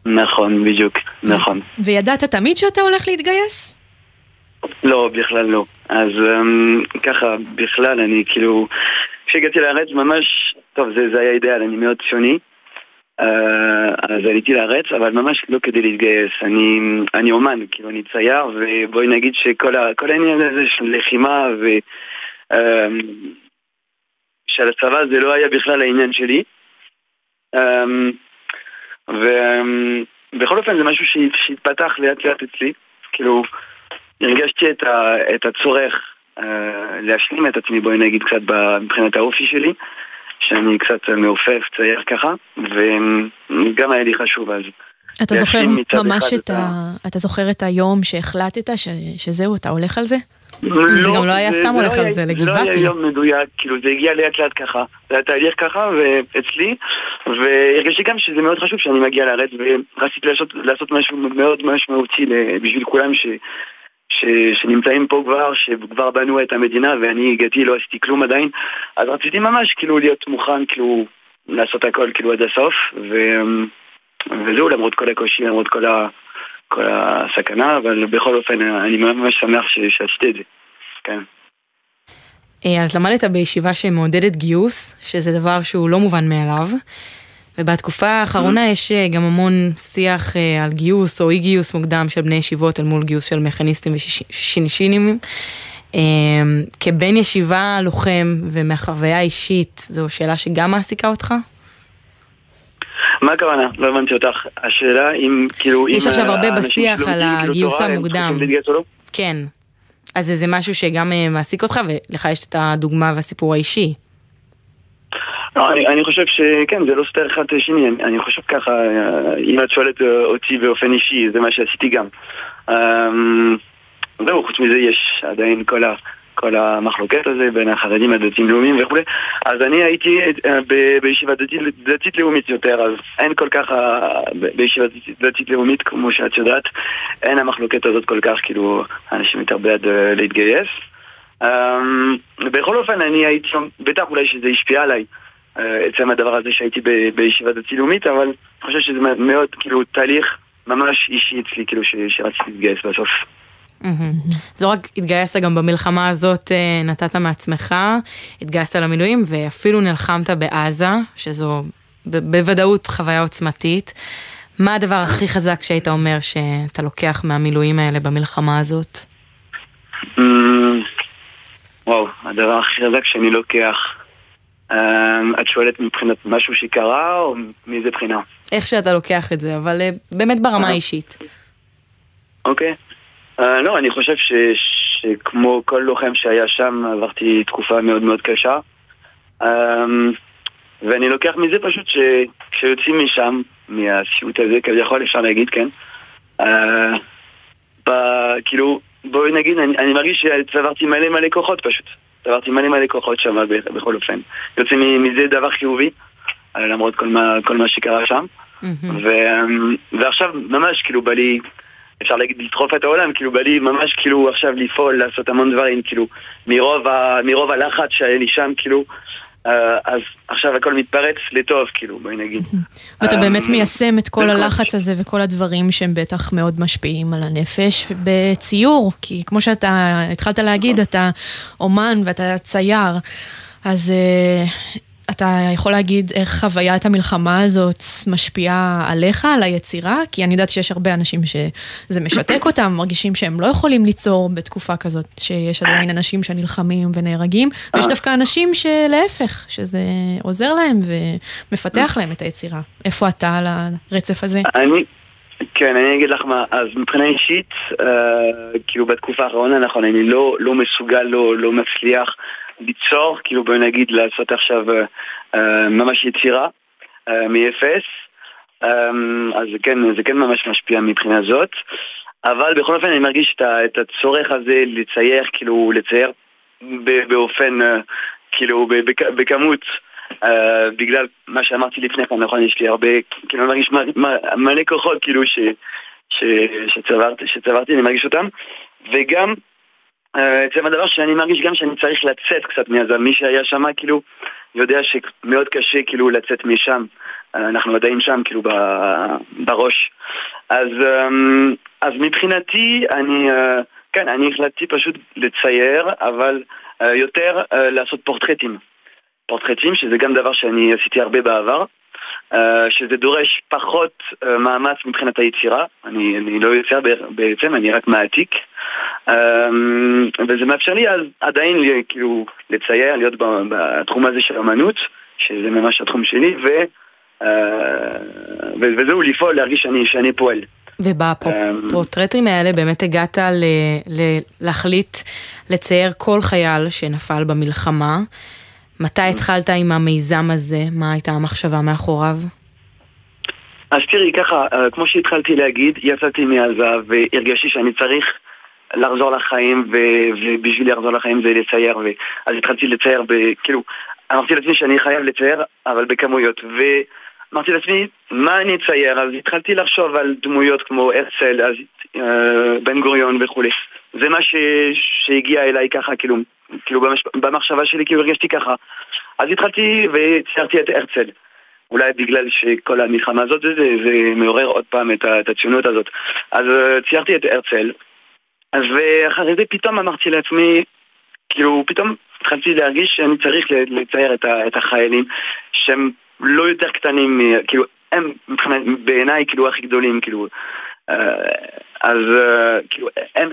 נכון, בדיוק, נכון. וידעת תמיד שאתה הולך להתגייס? לא, בכלל לא. אז um, ככה, בכלל, אני כאילו... כשהגעתי לארץ ממש... טוב, זה, זה היה אידאל, אני מאוד ציוני. Uh, אז עליתי לארץ, אבל ממש לא כדי להתגייס. אני, אני אומן, כאילו, אני צייר, ובואי נגיד שכל העניין הזה של לחימה ו... Uh, של הצבא זה לא היה בכלל העניין שלי. Um, ובכל אופן זה משהו שהת- שהתפתח לאט לאט אצלי, כאילו הרגשתי את, ה, את הצורך uh, להשלים את עצמי, בואי נגיד קצת מבחינת האופי שלי, שאני קצת מעופף, צייר ככה, וגם היה לי חשוב אז. אתה זוכר ממש אחד את ה... אתה זוכר את היום שהחלטת ש... שזהו, אתה הולך על זה? זה גם לא היה סתם הולך על זה, לא היה לגבעתי. יום מדויק, כאילו זה הגיע לאט לאט ככה, זה היה תהליך ככה ואצלי, והרגשתי גם שזה מאוד חשוב שאני מגיע לארץ ורציתי לעשות, לעשות משהו מאוד משמעותי בשביל כולם ש, ש, שנמצאים פה כבר, שכבר בנו את המדינה ואני הגעתי, לא עשיתי כלום עדיין, אז רציתי ממש כאילו להיות מוכן, כאילו לעשות הכל כאילו עד הסוף, ו, וזהו למרות כל הקושי, למרות כל ה... כל הסכנה, אבל בכל אופן אני ממש שמח שעשיתי את זה. כן. אה, אז למדת בישיבה שמעודדת גיוס, שזה דבר שהוא לא מובן מאליו. ובתקופה האחרונה יש אה, גם המון שיח אה, על גיוס או אי גיוס מוקדם של בני ישיבות אל מול גיוס של מכניסטים ושינשינים. כבן ישיבה לוחם ומהחוויה האישית, זו שאלה שגם מעסיקה אותך? מה הכוונה? לא הבנתי אותך. השאלה אם כאילו... יש עכשיו הרבה בשיח על כאילו, הגיוס המוקדם. לא? כן. אז זה משהו שגם אה, מעסיק אותך, ולך יש את הדוגמה והסיפור האישי. לא, אני, אני חושב שכן, זה לא סותר אחד את השני, אני, אני חושב ככה, אה, אם את שואלת אה, אותי באופן אישי, זה מה שעשיתי גם. אמ, זהו, חוץ מזה יש עדיין כל, ה, כל המחלוקת הזה בין החרדים הדתיים לאומיים וכולי, אז אני הייתי אה, בישיבה דתית, דתית לאומית יותר, אז אין כל כך, אה, בישיבה דתית, דתית לאומית, כמו שאת יודעת, אין המחלוקת הזאת כל כך, כאילו, אנשים יותר בעד אה, להתגייס. אמ, בכל אופן, אני הייתי שם, בטח אולי שזה השפיע עליי, אה, עצם הדבר הזה שהייתי ב- בישיבת הצילומית, אבל אני חושב שזה מאוד, כאילו, תהליך ממש אישי אצלי, כאילו, ש- שרציתי להתגייס בסוף. זו רק התגייסת גם במלחמה הזאת, אה, נתת מעצמך, התגייסת למילואים ואפילו נלחמת בעזה, שזו בוודאות חוויה עוצמתית. מה הדבר הכי חזק שהיית אומר שאתה לוקח מהמילואים האלה במלחמה הזאת? אמ, וואו, הדבר הכי חזק שאני לוקח, אמ, את שואלת מבחינת משהו שקרה, או מאיזה בחינה? איך שאתה לוקח את זה, אבל אה, באמת ברמה האישית. אוקיי. אה, לא, אני חושב ש, שכמו כל לוחם שהיה שם, עברתי תקופה מאוד מאוד קשה. אמ, ואני לוקח מזה פשוט שכשיוצאים משם, מהסיוט הזה, כביכול אפשר להגיד, כן? אה, ב- כאילו, בואי נגיד, אני, אני מרגיש שצברתי מלא מלא כוחות פשוט. צברתי מלא מלא כוחות שם בכל אופן. יוצא מ- מזה דבר חיובי, אה, למרות כל מה, כל מה שקרה שם. ו, ועכשיו ממש כאילו בא לי, אפשר להגיד לדחוף את העולם, כאילו בא לי ממש כאילו עכשיו לפעול, לעשות המון דברים, כאילו מרוב, ה, מרוב הלחץ שהיה לי שם, כאילו, אה, אז עכשיו הכל מתפרץ לטוב, כאילו, בואי נגיד. [LAUGHS] ואתה אה, באמת מיישם את כל הלחץ הזה וכל הדברים שהם בטח מאוד משפיעים על הנפש בציור, כי כמו שאתה התחלת להגיד, אתה אומן ואתה צייר, אז uh, אתה יכול להגיד איך חוויית המלחמה הזאת משפיעה עליך, על היצירה? כי אני יודעת שיש הרבה אנשים שזה משתק [CLEARS THROAT] אותם, מרגישים שהם לא יכולים ליצור בתקופה כזאת, שיש עדיין אנשים שנלחמים ונהרגים, ויש דווקא אנשים שלהפך, שזה עוזר להם ומפתח להם את היצירה. איפה אתה על הרצף הזה? אני, כן, אני אגיד לך מה, אז מבחינה אישית, אה, כאילו בתקופה האחרונה, נכון, אני לא, לא מסוגל, לא, לא מצליח ליצור, כאילו בואי נגיד לעשות עכשיו אה, אה, ממש יצירה אה, מאפס, אה, אז כן, זה כן ממש משפיע מבחינה זאת, אבל בכל אופן אני מרגיש את, הצורך הזה לצייר, כאילו לצייר באופן, כאילו בכמות. Uh, בגלל מה שאמרתי לפני כן, נכון, יש לי הרבה, כאילו אני מרגיש מלא כוחות, כאילו, ש, ש, שצברתי, שצברתי, אני מרגיש אותם, וגם, uh, עצם הדבר שאני מרגיש גם שאני צריך לצאת קצת מעזה, מי שהיה שם, כאילו, יודע שמאוד קשה, כאילו, לצאת משם, uh, אנחנו עדיין שם, כאילו, בראש. אז, um, אז מבחינתי, אני, uh, כן, אני החלטתי פשוט לצייר, אבל יותר לעשות פורטרטים. פורטרטים, שזה גם דבר שאני עשיתי הרבה בעבר, אה, שזה דורש פחות אה, מאמץ מבחינת היצירה, אני, אני לא יוצר בעצם, אני רק מעתיק, אה, וזה מאפשר לי אז עדיין כאילו לצייר, להיות בתחום הזה של אמנות, שזה ממש התחום שלי, ו, אה, ו- וזהו, לפעול, להרגיש שאני, שאני פועל. ובפורטרטים האלה באמת הגעת ל- ל- להחליט לצייר כל חייל שנפל במלחמה. מתי התחלת עם המיזם הזה? מה הייתה המחשבה מאחוריו? אז תראי, ככה, אה, כמו שהתחלתי להגיד, יצאתי מעזה והרגשתי שאני צריך לחזור לחיים, ו- ובשביל לחזור לחיים זה לצייר, ו- אז התחלתי לצייר, ב- כאילו, אמרתי לעצמי שאני חייב לצייר, אבל בכמויות, ואמרתי לעצמי, מה אני אצייר? אז התחלתי לחשוב על דמויות כמו הרצל, אז אה, בן גוריון וכולי. זה מה ש- שהגיע אליי ככה, כאילו, כאילו במש... במחשבה שלי, כאילו הרגשתי ככה. אז התחלתי וציירתי את הרצל. אולי בגלל שכל המלחמה הזאת זה, זה, זה מעורר עוד פעם את, את הציונות הזאת. אז אה, ציירתי את הרצל, ואחרי זה פתאום אמרתי לעצמי, כאילו פתאום התחלתי להרגיש שאני צריך לצייר את, ה, את החיילים שהם לא יותר קטנים, מ- כאילו הם בעיניי כאילו הכי גדולים, כאילו אה, אז אה, כאילו הם,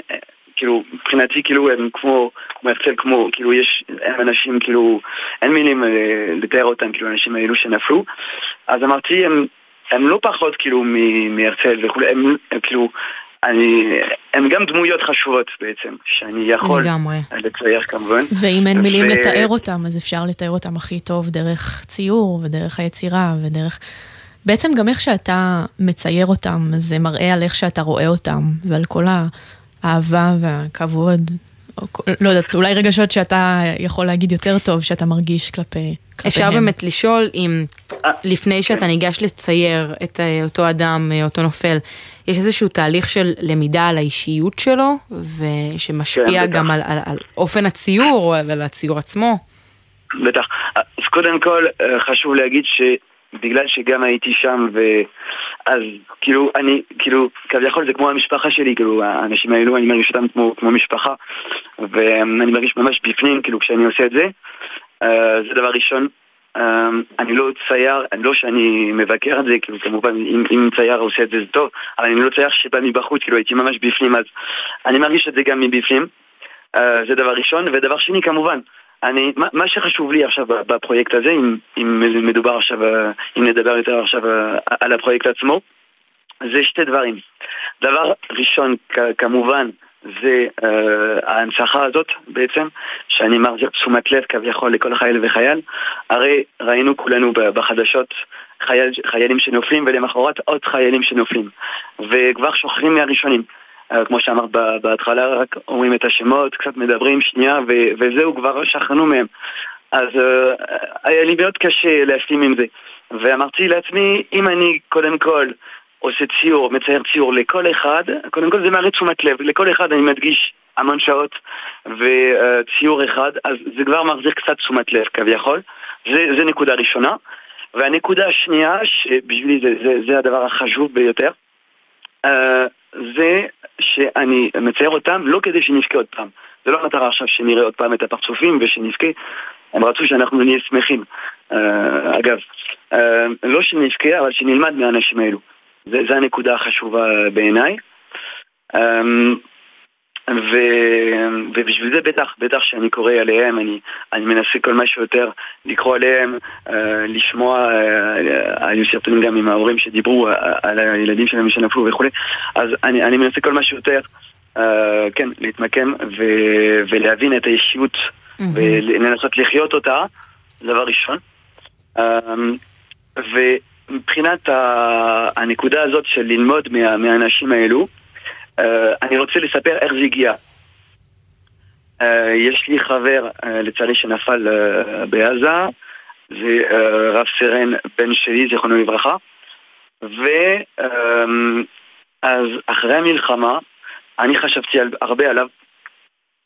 כאילו מבחינתי כאילו הם כמו, כמו הרצל, כמו, כאילו יש, הם אנשים כאילו, אין מילים אה, לתאר אותם, כאילו האנשים האלו שנפלו, אז אמרתי הם, הם לא פחות כאילו מהרצל וכולי, הם, הם כאילו, אני, הם גם דמויות חשובות בעצם, שאני יכול לגמרי. לצייר כמובן. ואם אין מילים ו- לתאר אותם, אז אפשר לתאר אותם הכי טוב דרך ציור ודרך היצירה ודרך... בעצם גם איך שאתה מצייר אותם, זה מראה על איך שאתה רואה אותם ועל כל האהבה והכבוד. או לא יודעת, אולי רגשות שאתה יכול להגיד יותר טוב שאתה מרגיש כלפי אפשר כלפיהם. באמת לשאול אם לפני שאתה ניגש לצייר את אה, אותו אדם, אה, אותו נופל, יש איזשהו תהליך של למידה על האישיות שלו, ושמשפיע כן. גם על, על, על אופן הציור ועל הציור עצמו? בטח. אז קודם כל אה, חשוב להגיד שבגלל שגם הייתי שם ואז כאילו אני כאילו כביכול זה כמו המשפחה שלי כאילו האנשים האלו אני מרגיש אותם כמו, כמו משפחה ואני מרגיש ממש בפנים כאילו כשאני עושה את זה. אה, זה דבר ראשון. אה, אני לא צייר, לא שאני מבקר את זה, כאילו כמובן אם, אם צייר עושה את זה זה טוב, אבל אני לא צייר שבא מבחוץ, כאילו הייתי ממש בפנים אז אני מרגיש את זה גם מבפנים, אה, זה דבר ראשון, ודבר שני כמובן אני, מה, מה שחשוב לי עכשיו בפרויקט הזה, אם, אם מדובר עכשיו, אה, אם נדבר יותר עכשיו אה, על הפרויקט עצמו, זה שתי דברים. דבר ראשון, כמובן, זה uh, ההנצחה הזאת בעצם, שאני מחזיר תשומת לב כביכול לכל חייל וחייל. הרי ראינו כולנו בחדשות חייל, חיילים שנופלים ולמחרת עוד חיילים שנופלים. וכבר שוכרים מהראשונים. כמו שאמרת בהתחלה, רק אומרים את השמות, קצת מדברים שנייה ו- וזהו, כבר שכחנו מהם. אז uh, היה לי מאוד קשה להשלים עם זה. ואמרתי לעצמי, אם אני קודם כל עושה ציור, מצייר ציור לכל אחד, קודם כל זה מראה תשומת לב, לכל אחד אני מדגיש המון שעות וציור אחד, אז זה כבר מחזיר קצת תשומת לב כביכול, זה, זה נקודה ראשונה. והנקודה השנייה, שבשבילי זה, זה, זה הדבר החשוב ביותר, זה שאני מצייר אותם לא כדי שנבכה עוד פעם. זה לא המטרה עכשיו שנראה עוד פעם את הפרצופים ושנבכה, הם רצו שאנחנו נהיה שמחים. Uh, אגב, uh, לא שנבכה, אבל שנלמד מהאנשים האלו. זה הנקודה החשובה בעיניי. ו, ובשביל זה בטח, בטח שאני קורא עליהם, אני, אני מנסה כל מה שיותר לקרוא עליהם, uh, לשמוע, uh, היו סרטונים גם עם ההורים שדיברו uh, על הילדים שלהם שנפלו וכולי, אז אני, אני מנסה כל מה שיותר, uh, כן, להתמקם ו, ולהבין את האישיות Mm-hmm. ולנסות לחיות אותה, דבר ראשון. Um, ומבחינת ה- הנקודה הזאת של ללמוד מה, מהאנשים האלו, אני רוצה לספר איך זה הגיע. Uh, יש לי חבר, uh, לצערי, שנפל uh, בעזה, זה uh, רב סרן בן שלי, זיכרונו לברכה, ואז אחרי המלחמה, אני חשבתי על, הרבה עליו,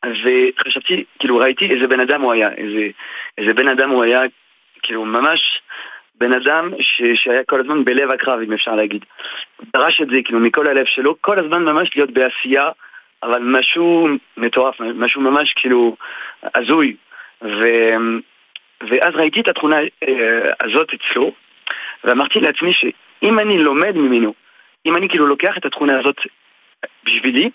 וחשבתי, כאילו ראיתי איזה בן אדם הוא היה, איזה, איזה בן אדם הוא היה, כאילו ממש בן אדם ש, שהיה כל הזמן בלב הקרב, אם אפשר להגיד. דרש את זה, כאילו, מכל הלב שלו, כל הזמן ממש להיות בעשייה, אבל משהו מטורף, משהו ממש כאילו הזוי. ו, ואז ראיתי את התכונה אה, הזאת אצלו, ואמרתי לעצמי שאם אני לומד ממנו, אם אני כאילו לוקח את התכונה הזאת בשבילי,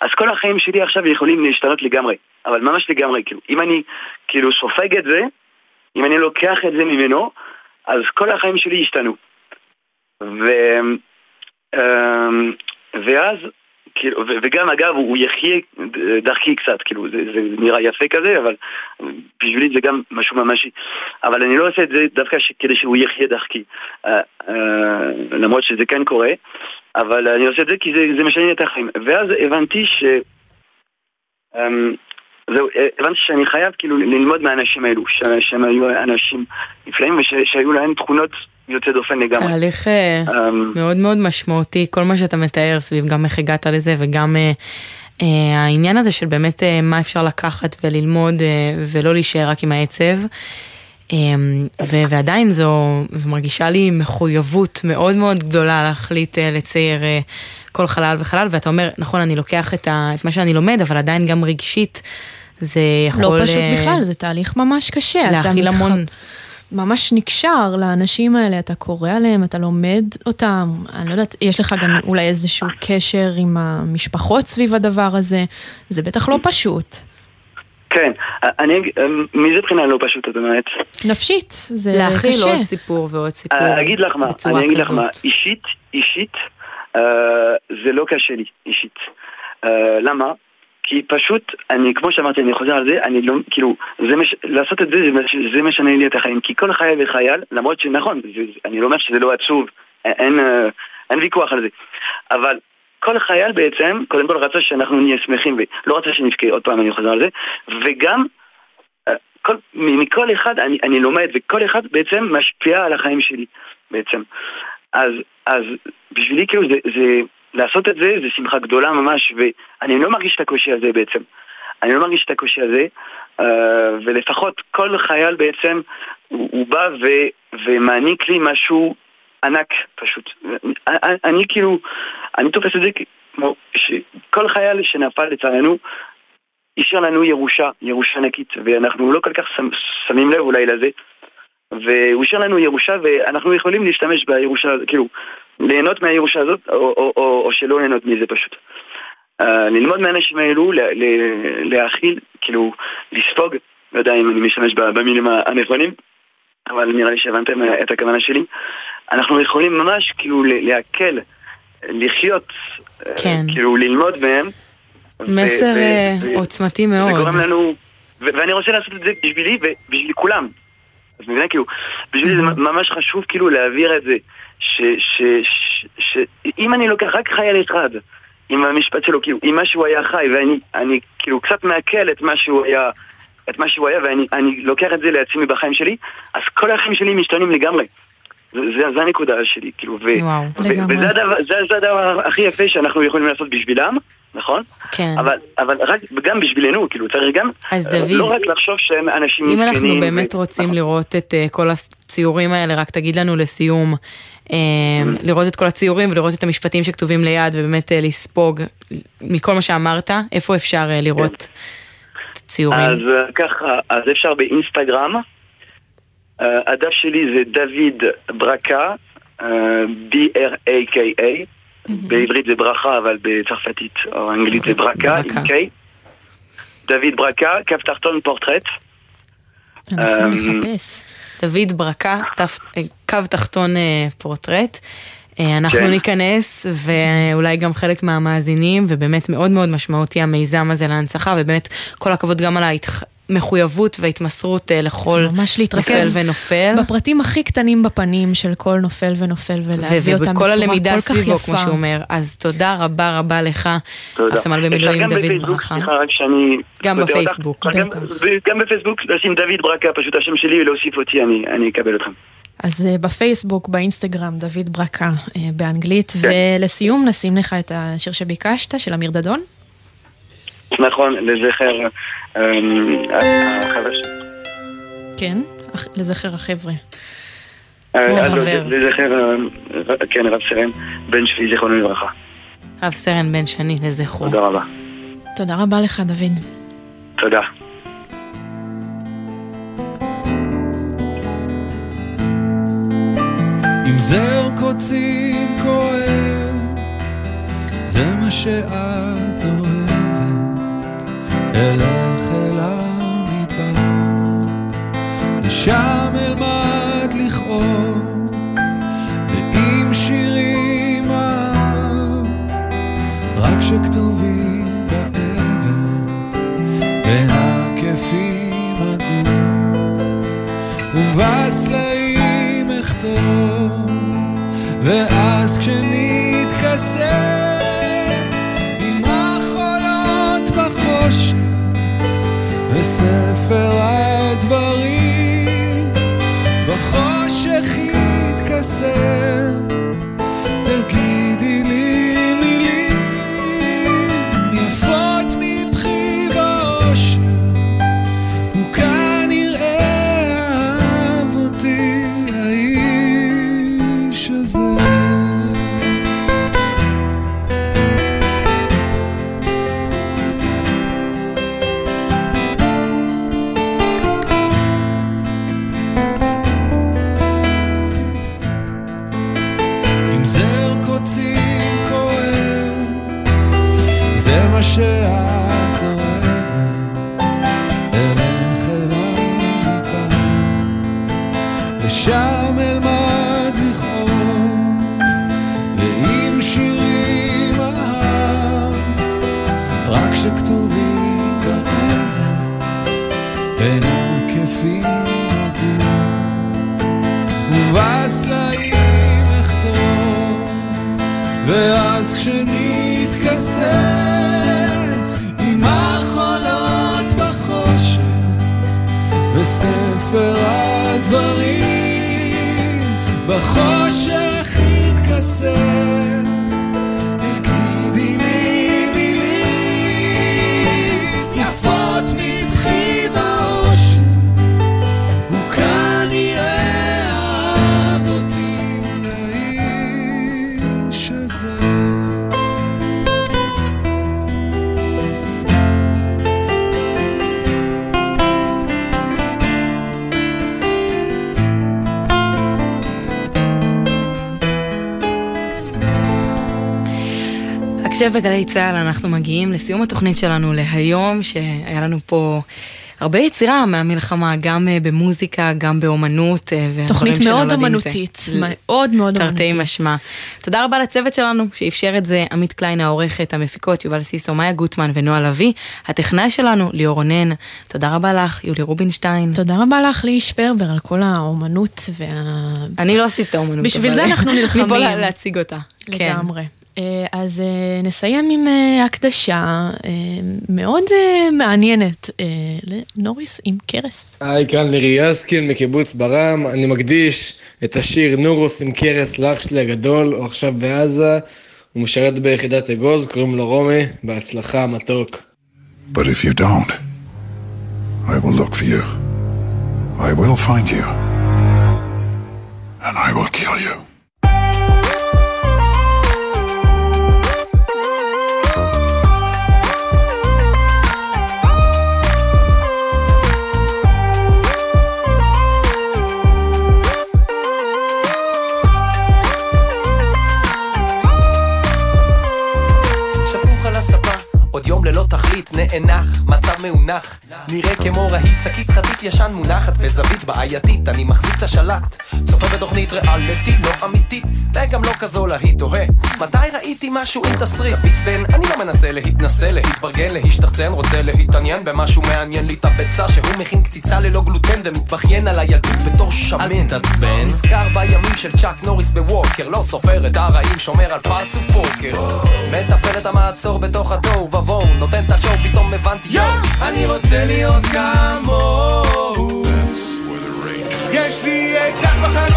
אז כל החיים שלי עכשיו יכולים להשתנות לגמרי, אבל ממש לגמרי, כאילו, אם אני כאילו סופג את זה, אם אני לוקח את זה ממנו, אז כל החיים שלי השתנו. ו... אמ, ואז, כאילו, וגם אגב, הוא יחיה דרכי קצת, כאילו, זה, זה נראה יפה כזה, אבל בשבילי זה גם משהו ממשי. אבל אני לא עושה את זה דווקא כדי שהוא יחיה דרכי, אה, אה, למרות שזה כן קורה, אבל אני עושה את זה כי זה, זה משנה את החיים. ואז הבנתי ש... זהו, אה, הבנתי שאני חייב כאילו ללמוד מהאנשים האלו, ש- שהם היו אנשים נפלאים ושהיו להם תכונות יוצא דופן לגמרי. תהליך אמ, מאוד מאוד משמעותי, כל מה שאתה מתאר סביב גם איך הגעת לזה וגם אה, העניין הזה של באמת אה, מה אפשר לקחת וללמוד אה, ולא להישאר רק עם העצב. אה, ו- ועדיין זו, זו מרגישה לי מחויבות מאוד מאוד גדולה להחליט אה, לצייר אה, כל חלל וחלל, ואתה אומר, נכון, אני לוקח את, ה- את מה שאני לומד, אבל עדיין גם רגשית, זה יכול... לא פשוט אה, בכלל, זה תהליך ממש קשה. אתה להכיל מתח- המון. ממש נקשר לאנשים האלה, אתה קורא עליהם, אתה לומד אותם, אני לא יודעת, יש לך גם אולי איזשהו קשר עם המשפחות סביב הדבר הזה, זה בטח לא פשוט. כן, אני, מאיזה בחינה לא פשוט, את אומרת? נפשית, זה להכיל קשה. עוד סיפור ועוד סיפור. אני אגיד לך מה, אני אגיד לך. מה, אישית, אישית, אה, זה לא קשה לי, אישית. אה, למה? כי פשוט, אני, כמו שאמרתי, אני חוזר על זה, אני לא, כאילו, זה מש, לעשות את זה, זה, מש- זה משנה לי את החיים. כי כל חייל וחייל, למרות שנכון, זה, אני לא אומר שזה לא עצוב, אין, אה, אין ויכוח על זה. אבל כל חייל בעצם, קודם כל רצה שאנחנו נהיה שמחים, ולא רצה שנבכה, עוד פעם אני חוזר על זה, וגם, אה, כל, מכל אחד אני, אני לומד, וכל אחד בעצם משפיע על החיים שלי, בעצם. אז, אז בשבילי כאילו זה, זה, לעשות את זה זה שמחה גדולה ממש, ואני לא מרגיש את הקושי הזה בעצם. אני לא מרגיש את הקושי הזה, uh, ולפחות כל חייל בעצם, הוא בא ו, ומעניק לי משהו ענק פשוט. אני, אני כאילו, אני תופס את זה כמו שכל חייל שנפל לצערנו, השאיר לנו ירושה, ירושה ענקית, ואנחנו לא כל כך שמים לב אולי לזה. והוא השאיר לנו ירושה ואנחנו יכולים להשתמש בירושה, כאילו, ליהנות מהירושה הזאת, או, או, או, או שלא ליהנות מזה פשוט. Uh, ללמוד מהאנשים האלו, להכיל, כאילו, לספוג, לא יודע אם אני משתמש במילים הנכונים, אבל נראה לי שהבנתם את הכוונה שלי. אנחנו יכולים ממש כאילו להקל, לחיות, אה, כן. כאילו ללמוד מהם. מסר ו- עוצמתי מאוד. זה גורם לנו, ו- ואני רוצה לעשות את זה בשבילי ובשביל כולם. אז מבינה, כאילו, בשבילי זה ממש חשוב כאילו להעביר את זה, שאם אני לוקח רק חייל אחד, עם המשפט שלו, כאילו, עם מה שהוא היה חי, ואני אני, כאילו קצת מעכל את מה שהוא היה, את מה שהוא היה, ואני לוקח את זה לעצמי בחיים שלי, אז כל החיים שלי משתנים לגמרי. זה, זה הנקודה שלי, כאילו, ו, וואו, ו, וזה הדבר, זה, זה הדבר הכי יפה שאנחנו יכולים לעשות בשבילם, נכון? כן. אבל, אבל רק, גם בשבילנו, כאילו, צריך גם, אז דוד, לא רק לחשוב שהם אנשים מסכנים. אם אנחנו באמת ו... רוצים נכון. לראות את uh, כל הציורים האלה, רק תגיד לנו לסיום, uh, לראות את כל הציורים ולראות את המשפטים שכתובים ליד, ובאמת uh, לספוג מכל מה שאמרת, איפה אפשר uh, לראות כן. את הציורים? אז uh, ככה, אז אפשר באינסטגרם. Uh, הדף שלי זה דוד ברקה, uh, B-R-A-K-A, בעברית זה ברכה, אבל בצרפתית או אנגלית זה ברקה, עם K. דוד ברקה, קו תחתון פורטרט. אנחנו נחפש. דוד ברקה, קו תחתון פורטרט. אנחנו כן. ניכנס, ואולי גם חלק מהמאזינים, ובאמת מאוד מאוד משמעותי המיזם הזה להנצחה, ובאמת כל הכבוד גם על ההתח... המחויבות וההתמסרות אה, לכל נופל ונופל. בפרטים הכי קטנים בפנים של כל נופל ונופל, ולהביא אותם בצורה כל כך יפה. ובכל הלמידה סביבו, כמו שהוא אומר. אז תודה רבה רבה לך, הסמל במילואים דוד ברכה. סליחה, רק שאני... גם בפייסבוק. גם בפייסבוק, לשים דוד ברכה, פשוט השם שלי, ולהוסיף אותי, אני אקבל אתכם. אז uh, בפייסבוק, באינסטגרם, דוד ברקה uh, באנגלית, כן. ולסיום נשים לך את השיר שביקשת, של אמיר דדון. נכון, לזכר אמ, החבר'ה שלי. כן, לזכר החבר'ה. אה, לזכר, אה, כן, רב סרן, בן שלי, זיכרונו לברכה. רב סרן בן שני, לזכרו. תודה רבה. תודה רבה לך, דוד. תודה. עם זר קוצים כואב, זה מה שאת אוהבת, אלך אל המדבר, ושם אלמד לכאוב, ועם שירים אהבת, רק שכתובים באבן, בין הכפים הגור, ובסלעים אכתוב. ואז וספר הדברים הקשב בגלי צה"ל, אנחנו מגיעים לסיום התוכנית שלנו להיום, שהיה לנו פה הרבה יצירה מהמלחמה, גם אה, במוזיקה, גם באומנות. אה, תוכנית מאוד שנולדים זה. אומנותית, מאוד מאוד תרתי אומנותית. משמע. תודה רבה לצוות שלנו שאפשר את זה, עמית קליין העורכת, המפיקות יובל סיסו, מאיה גוטמן ונועה לביא, הטכנאי שלנו ליאור רונן. תודה רבה לך, יולי רובינשטיין. תודה רבה לך, ליהי שפרבר, על כל האומנות וה... אני לא עשית את האומנות. בשביל זה אנחנו [LAUGHS] נלחמים. להציג אותה. כן. לגמרי. אה, אז אה, נסיים עם אה, הקדשה אה, מאוד אה, מעניינת אה, לנוריס עם קרס. היי, כאן לירי יסקין מקיבוץ ברם, אני מקדיש את השיר נורוס עם קרס לאח שלי הגדול, הוא עכשיו בעזה, הוא משרת ביחידת אגוז, קוראים לו רומי, בהצלחה מתוק. But if you don't, I will look for you. I will find you. And I will kill you. נאנח, מצב מאונח, נראה כמו רהיט, שקית חבית ישן מונחת בזווית בעייתית, אני מחזיק את השלט, צופה בתוכנית ריאליטי, לא אמיתית, וגם לא כזו להיט, תוהה, מתי ראיתי משהו עם תסריט? ביט בן, אני לא מנסה להתנסה, להתברגן, להשתחצן, רוצה להתעניין במשהו מעניין. לי את הביצה, שהוא מכין קציצה ללא גלוטן ומתבכיין על הילדות בתור שמן. אל תתעצבן. נזכר בימים של צ'אק נוריס בווקר, לא סופר את הרעים, שומר על פרצוף פוקר. מתפעל את המעצור בתוך התוהו ובוהו, נותן את השואו, פתאום הבנתי יואו, אני רוצה להיות כמוהו. יש לי אקדח בחגורה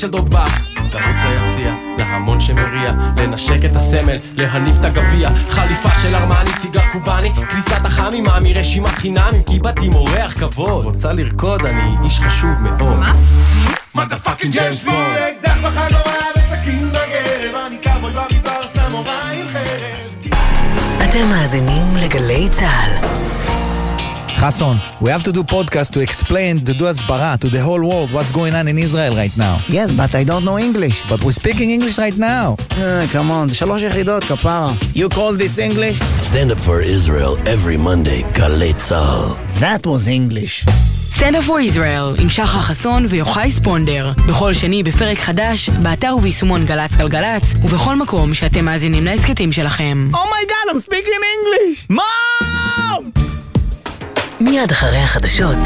של דוגבה לרוץ ליציע, להמון שמריע לנשק את הסמל, להניף את הגביע חליפה של ארמני, סיגר קובאני כניסת החמים, מרשימת חינמים כי באתי עם אורח כבוד רוצה לרקוד, אני איש חשוב מאוד מה? motherfucking ג'יימס בונד אקדח בחגורה וסכין בגרב, אני קאבוי במדבר, סמוראי עם חרב. אתם מאזינים לגלי צה"ל. Hassan, we have to do podcast to explain, to do הסברה to the whole world what's going on in Israel right now. Yes, but I don't know English. But we're speaking English right now. Uh, come on, זה שלוש יחידות, כפרה. You call this English? Stand up for Israel every Monday, גלי צה"ל. That was English. Stand up for Israel עם שחר חסון ויוחאי ספונדר. בכל שני בפרק חדש, באתר וביישומון גל"צ גלגלצ, ובכל מקום שאתם מאזינים להסכתים שלכם. Oh my god, I'm speaking English! Mom! מיד אחרי החדשות,